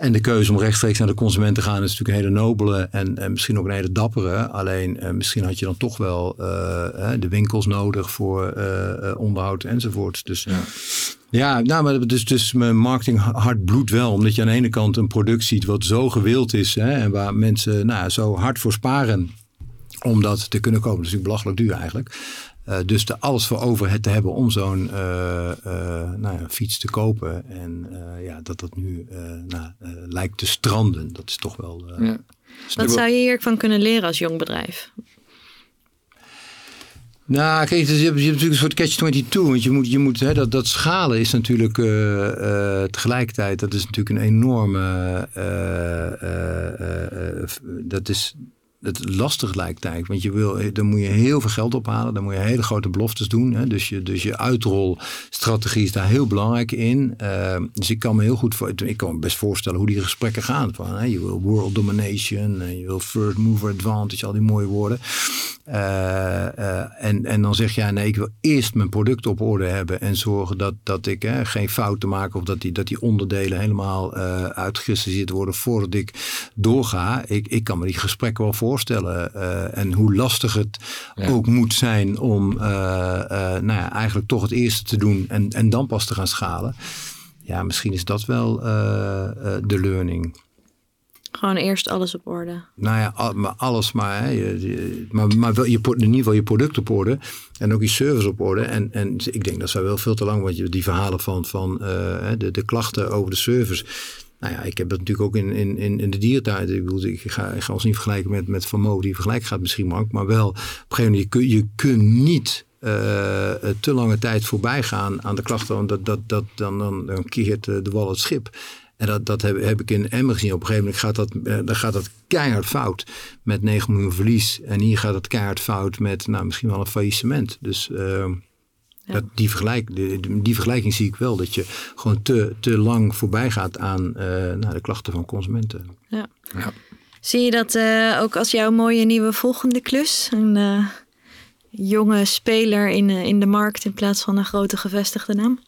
en de keuze om rechtstreeks naar de consument te gaan is natuurlijk een hele nobele en, en misschien ook een hele dappere. Alleen uh, misschien had je dan toch wel uh, de winkels nodig voor uh, onderhoud enzovoort. Dus ja. Ja, nou, maar dus, dus mijn marketing hart bloedt wel. Omdat je aan de ene kant een product ziet wat zo gewild is. Hè, en waar mensen nou, zo hard voor sparen om dat te kunnen kopen. Dat is natuurlijk belachelijk duur eigenlijk. Uh, dus er alles voor over het te hebben om zo'n uh, uh, nou ja, fiets te kopen. En ja, dat dat nu nou, lijkt te stranden. Dat is toch wel. Ja. Wat zou je hiervan kunnen leren als jong bedrijf? Nou, kijk, dus je, hebt, natuurlijk een soort catch-22. Want je moet, je moet hè, dat, dat schalen is natuurlijk tegelijkertijd, dat is natuurlijk een enorme, dat is het lastig lijkt eigenlijk. Want je wil, dan moet je heel veel geld ophalen. Dan moet je hele grote beloftes doen. Hè? Dus, je, dus je uitrolstrategie is daar heel belangrijk in. Uh, dus ik kan me heel goed voor, ik kan me best voorstellen hoe die gesprekken gaan. Van, hè? Je wil world domination, je wil first mover advantage, al die mooie woorden. Uh, uh, en, en dan zeg jij, nee, ik wil eerst mijn product op orde hebben en zorgen dat, dat ik hè, geen fouten maak of dat die, dat die onderdelen helemaal uh, worden voordat ik doorga. Ik, ik kan me die gesprekken wel voorstellen voorstellen. en hoe lastig het ook moet zijn om nou ja, eigenlijk toch het eerste te doen en, en dan pas te gaan schalen. Ja, misschien is dat wel de learning. Gewoon eerst alles op orde. Nou ja, maar alles maar. Hè, maar, maar wel je, in ieder geval je product op orde. En ook je service op orde. En, en ik denk dat zou wel veel te lang. Want je, die verhalen van, van uh, de, de klachten over de service. Nou ja, ik heb dat natuurlijk ook in, in, in de dierentijd. Ik, bedoel, ik, ga, ik ons niet vergelijken met, met Mo. Die vergelijk gaat misschien maar Maar wel, op een gegeven moment, je, kun, je kunt niet uh, te lange tijd voorbij gaan aan de klachten. Want dat, dat, dat, dan, dan, dan keert de wal het schip. En dat, dat heb, heb ik in Emmer gezien. Op een gegeven moment gaat dat, dan gaat dat keihard fout met 9 miljoen verlies. En hier gaat het keihard fout met nou, misschien wel een faillissement. Dus uh, ja. dat, die, vergelijk, die, die, vergelijking zie ik wel. Dat je gewoon te, te lang voorbij gaat aan uh, nou, de klachten van consumenten. Ja. ja. Zie je dat ook als jouw mooie nieuwe volgende klus? Een jonge speler in, in de markt in plaats van een grote gevestigde naam?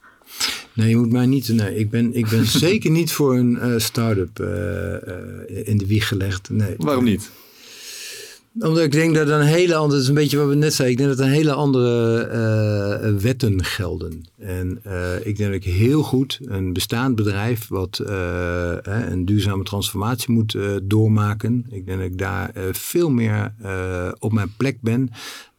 Nee, je moet mij niet. Nee, ik ben, ik ben zeker niet voor een uh, start-up uh, uh, in de wieg gelegd. Nee. Waarom niet? Omdat ik denk dat een hele andere, dat is een beetje wat we net zeiden, ik denk dat een hele andere wetten gelden. En ik denk dat ik heel goed een bestaand bedrijf wat een duurzame transformatie moet doormaken. Ik denk dat ik daar veel meer op mijn plek ben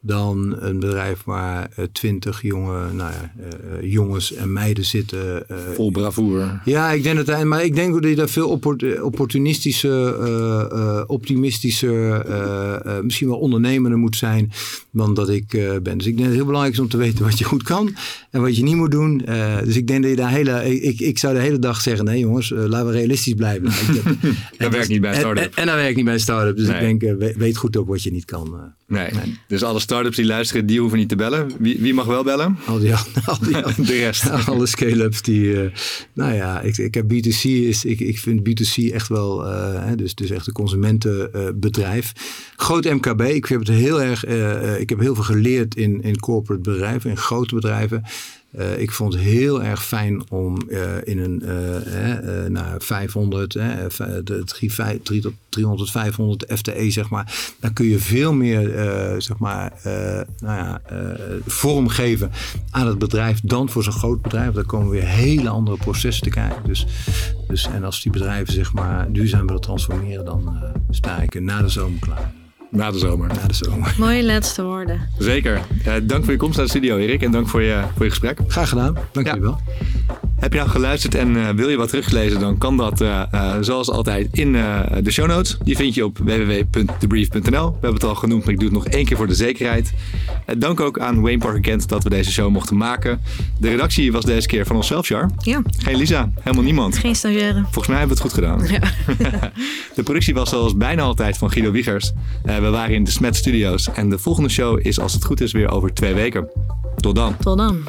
dan een bedrijf waar uh, twintig jonge nou ja, uh, jongens en meiden zitten. Uh, Vol bravoure. Ja, ik denk dat maar ik denk dat je daar veel opportunistischer, optimistischer, misschien wel ondernemender moet zijn dan dat ik ben. Dus ik denk dat het heel belangrijk is om te weten wat je goed kan en wat je niet moet doen. dus ik denk dat je daar hele, ik, ik zou de hele dag zeggen, nee jongens, laten we realistisch blijven. dat werkt niet bij start-up. En, en, dat werkt niet bij start-up. Dus nee. ik denk, weet goed ook wat je niet kan. Nee. nee. Dus alle startups die luisteren, die hoeven niet te bellen. Wie, wie mag wel bellen? Al die, al die de rest. Alle scale-ups die, nou ja, ik, ik heb B2C is, ik, ik vind B2C echt wel, dus, dus echt een consumentenbedrijf. Groot MKB, ik heb het heel erg, ik heb heel veel geleerd in, in corporate bedrijven, in grote bedrijven. Uh, ik vond het heel erg fijn om uh, in een uh, nou, 500, de 3, tot 300, 500 FTE, zeg maar. Daar kun je veel meer zeg maar, nou ja, vorm geven aan het bedrijf dan voor zo'n groot bedrijf. Daar komen weer hele andere processen te kijken. Dus, dus, en als die bedrijven zeg maar, duurzaam willen transformeren, dan sta ik na de zomer klaar. Na de zomer. Na de zomer. Mooie laatste woorden. Zeker. Uh, dank voor je komst naar de studio, Erik. En dank voor je, voor je gesprek. Graag gedaan. Dank ja. je wel. Heb je nou geluisterd en uh, wil je wat teruglezen, dan kan dat uh, uh, zoals altijd in de show notes. Die vind je op www.debrief.nl. We hebben het al genoemd, maar ik doe het nog één keer voor de zekerheid. dank ook aan Wayne Parker Kent dat we deze show mochten maken. De redactie was deze keer van onszelf, Char. Ja. Geen Lisa, helemaal niemand. Geen stagiaire. Volgens mij hebben we het goed gedaan. Ja. de productie was zoals bijna altijd van Guido Wiegers. We waren in de Smet Studios en de volgende show is als het goed is weer over twee weken. Tot dan. Tot dan.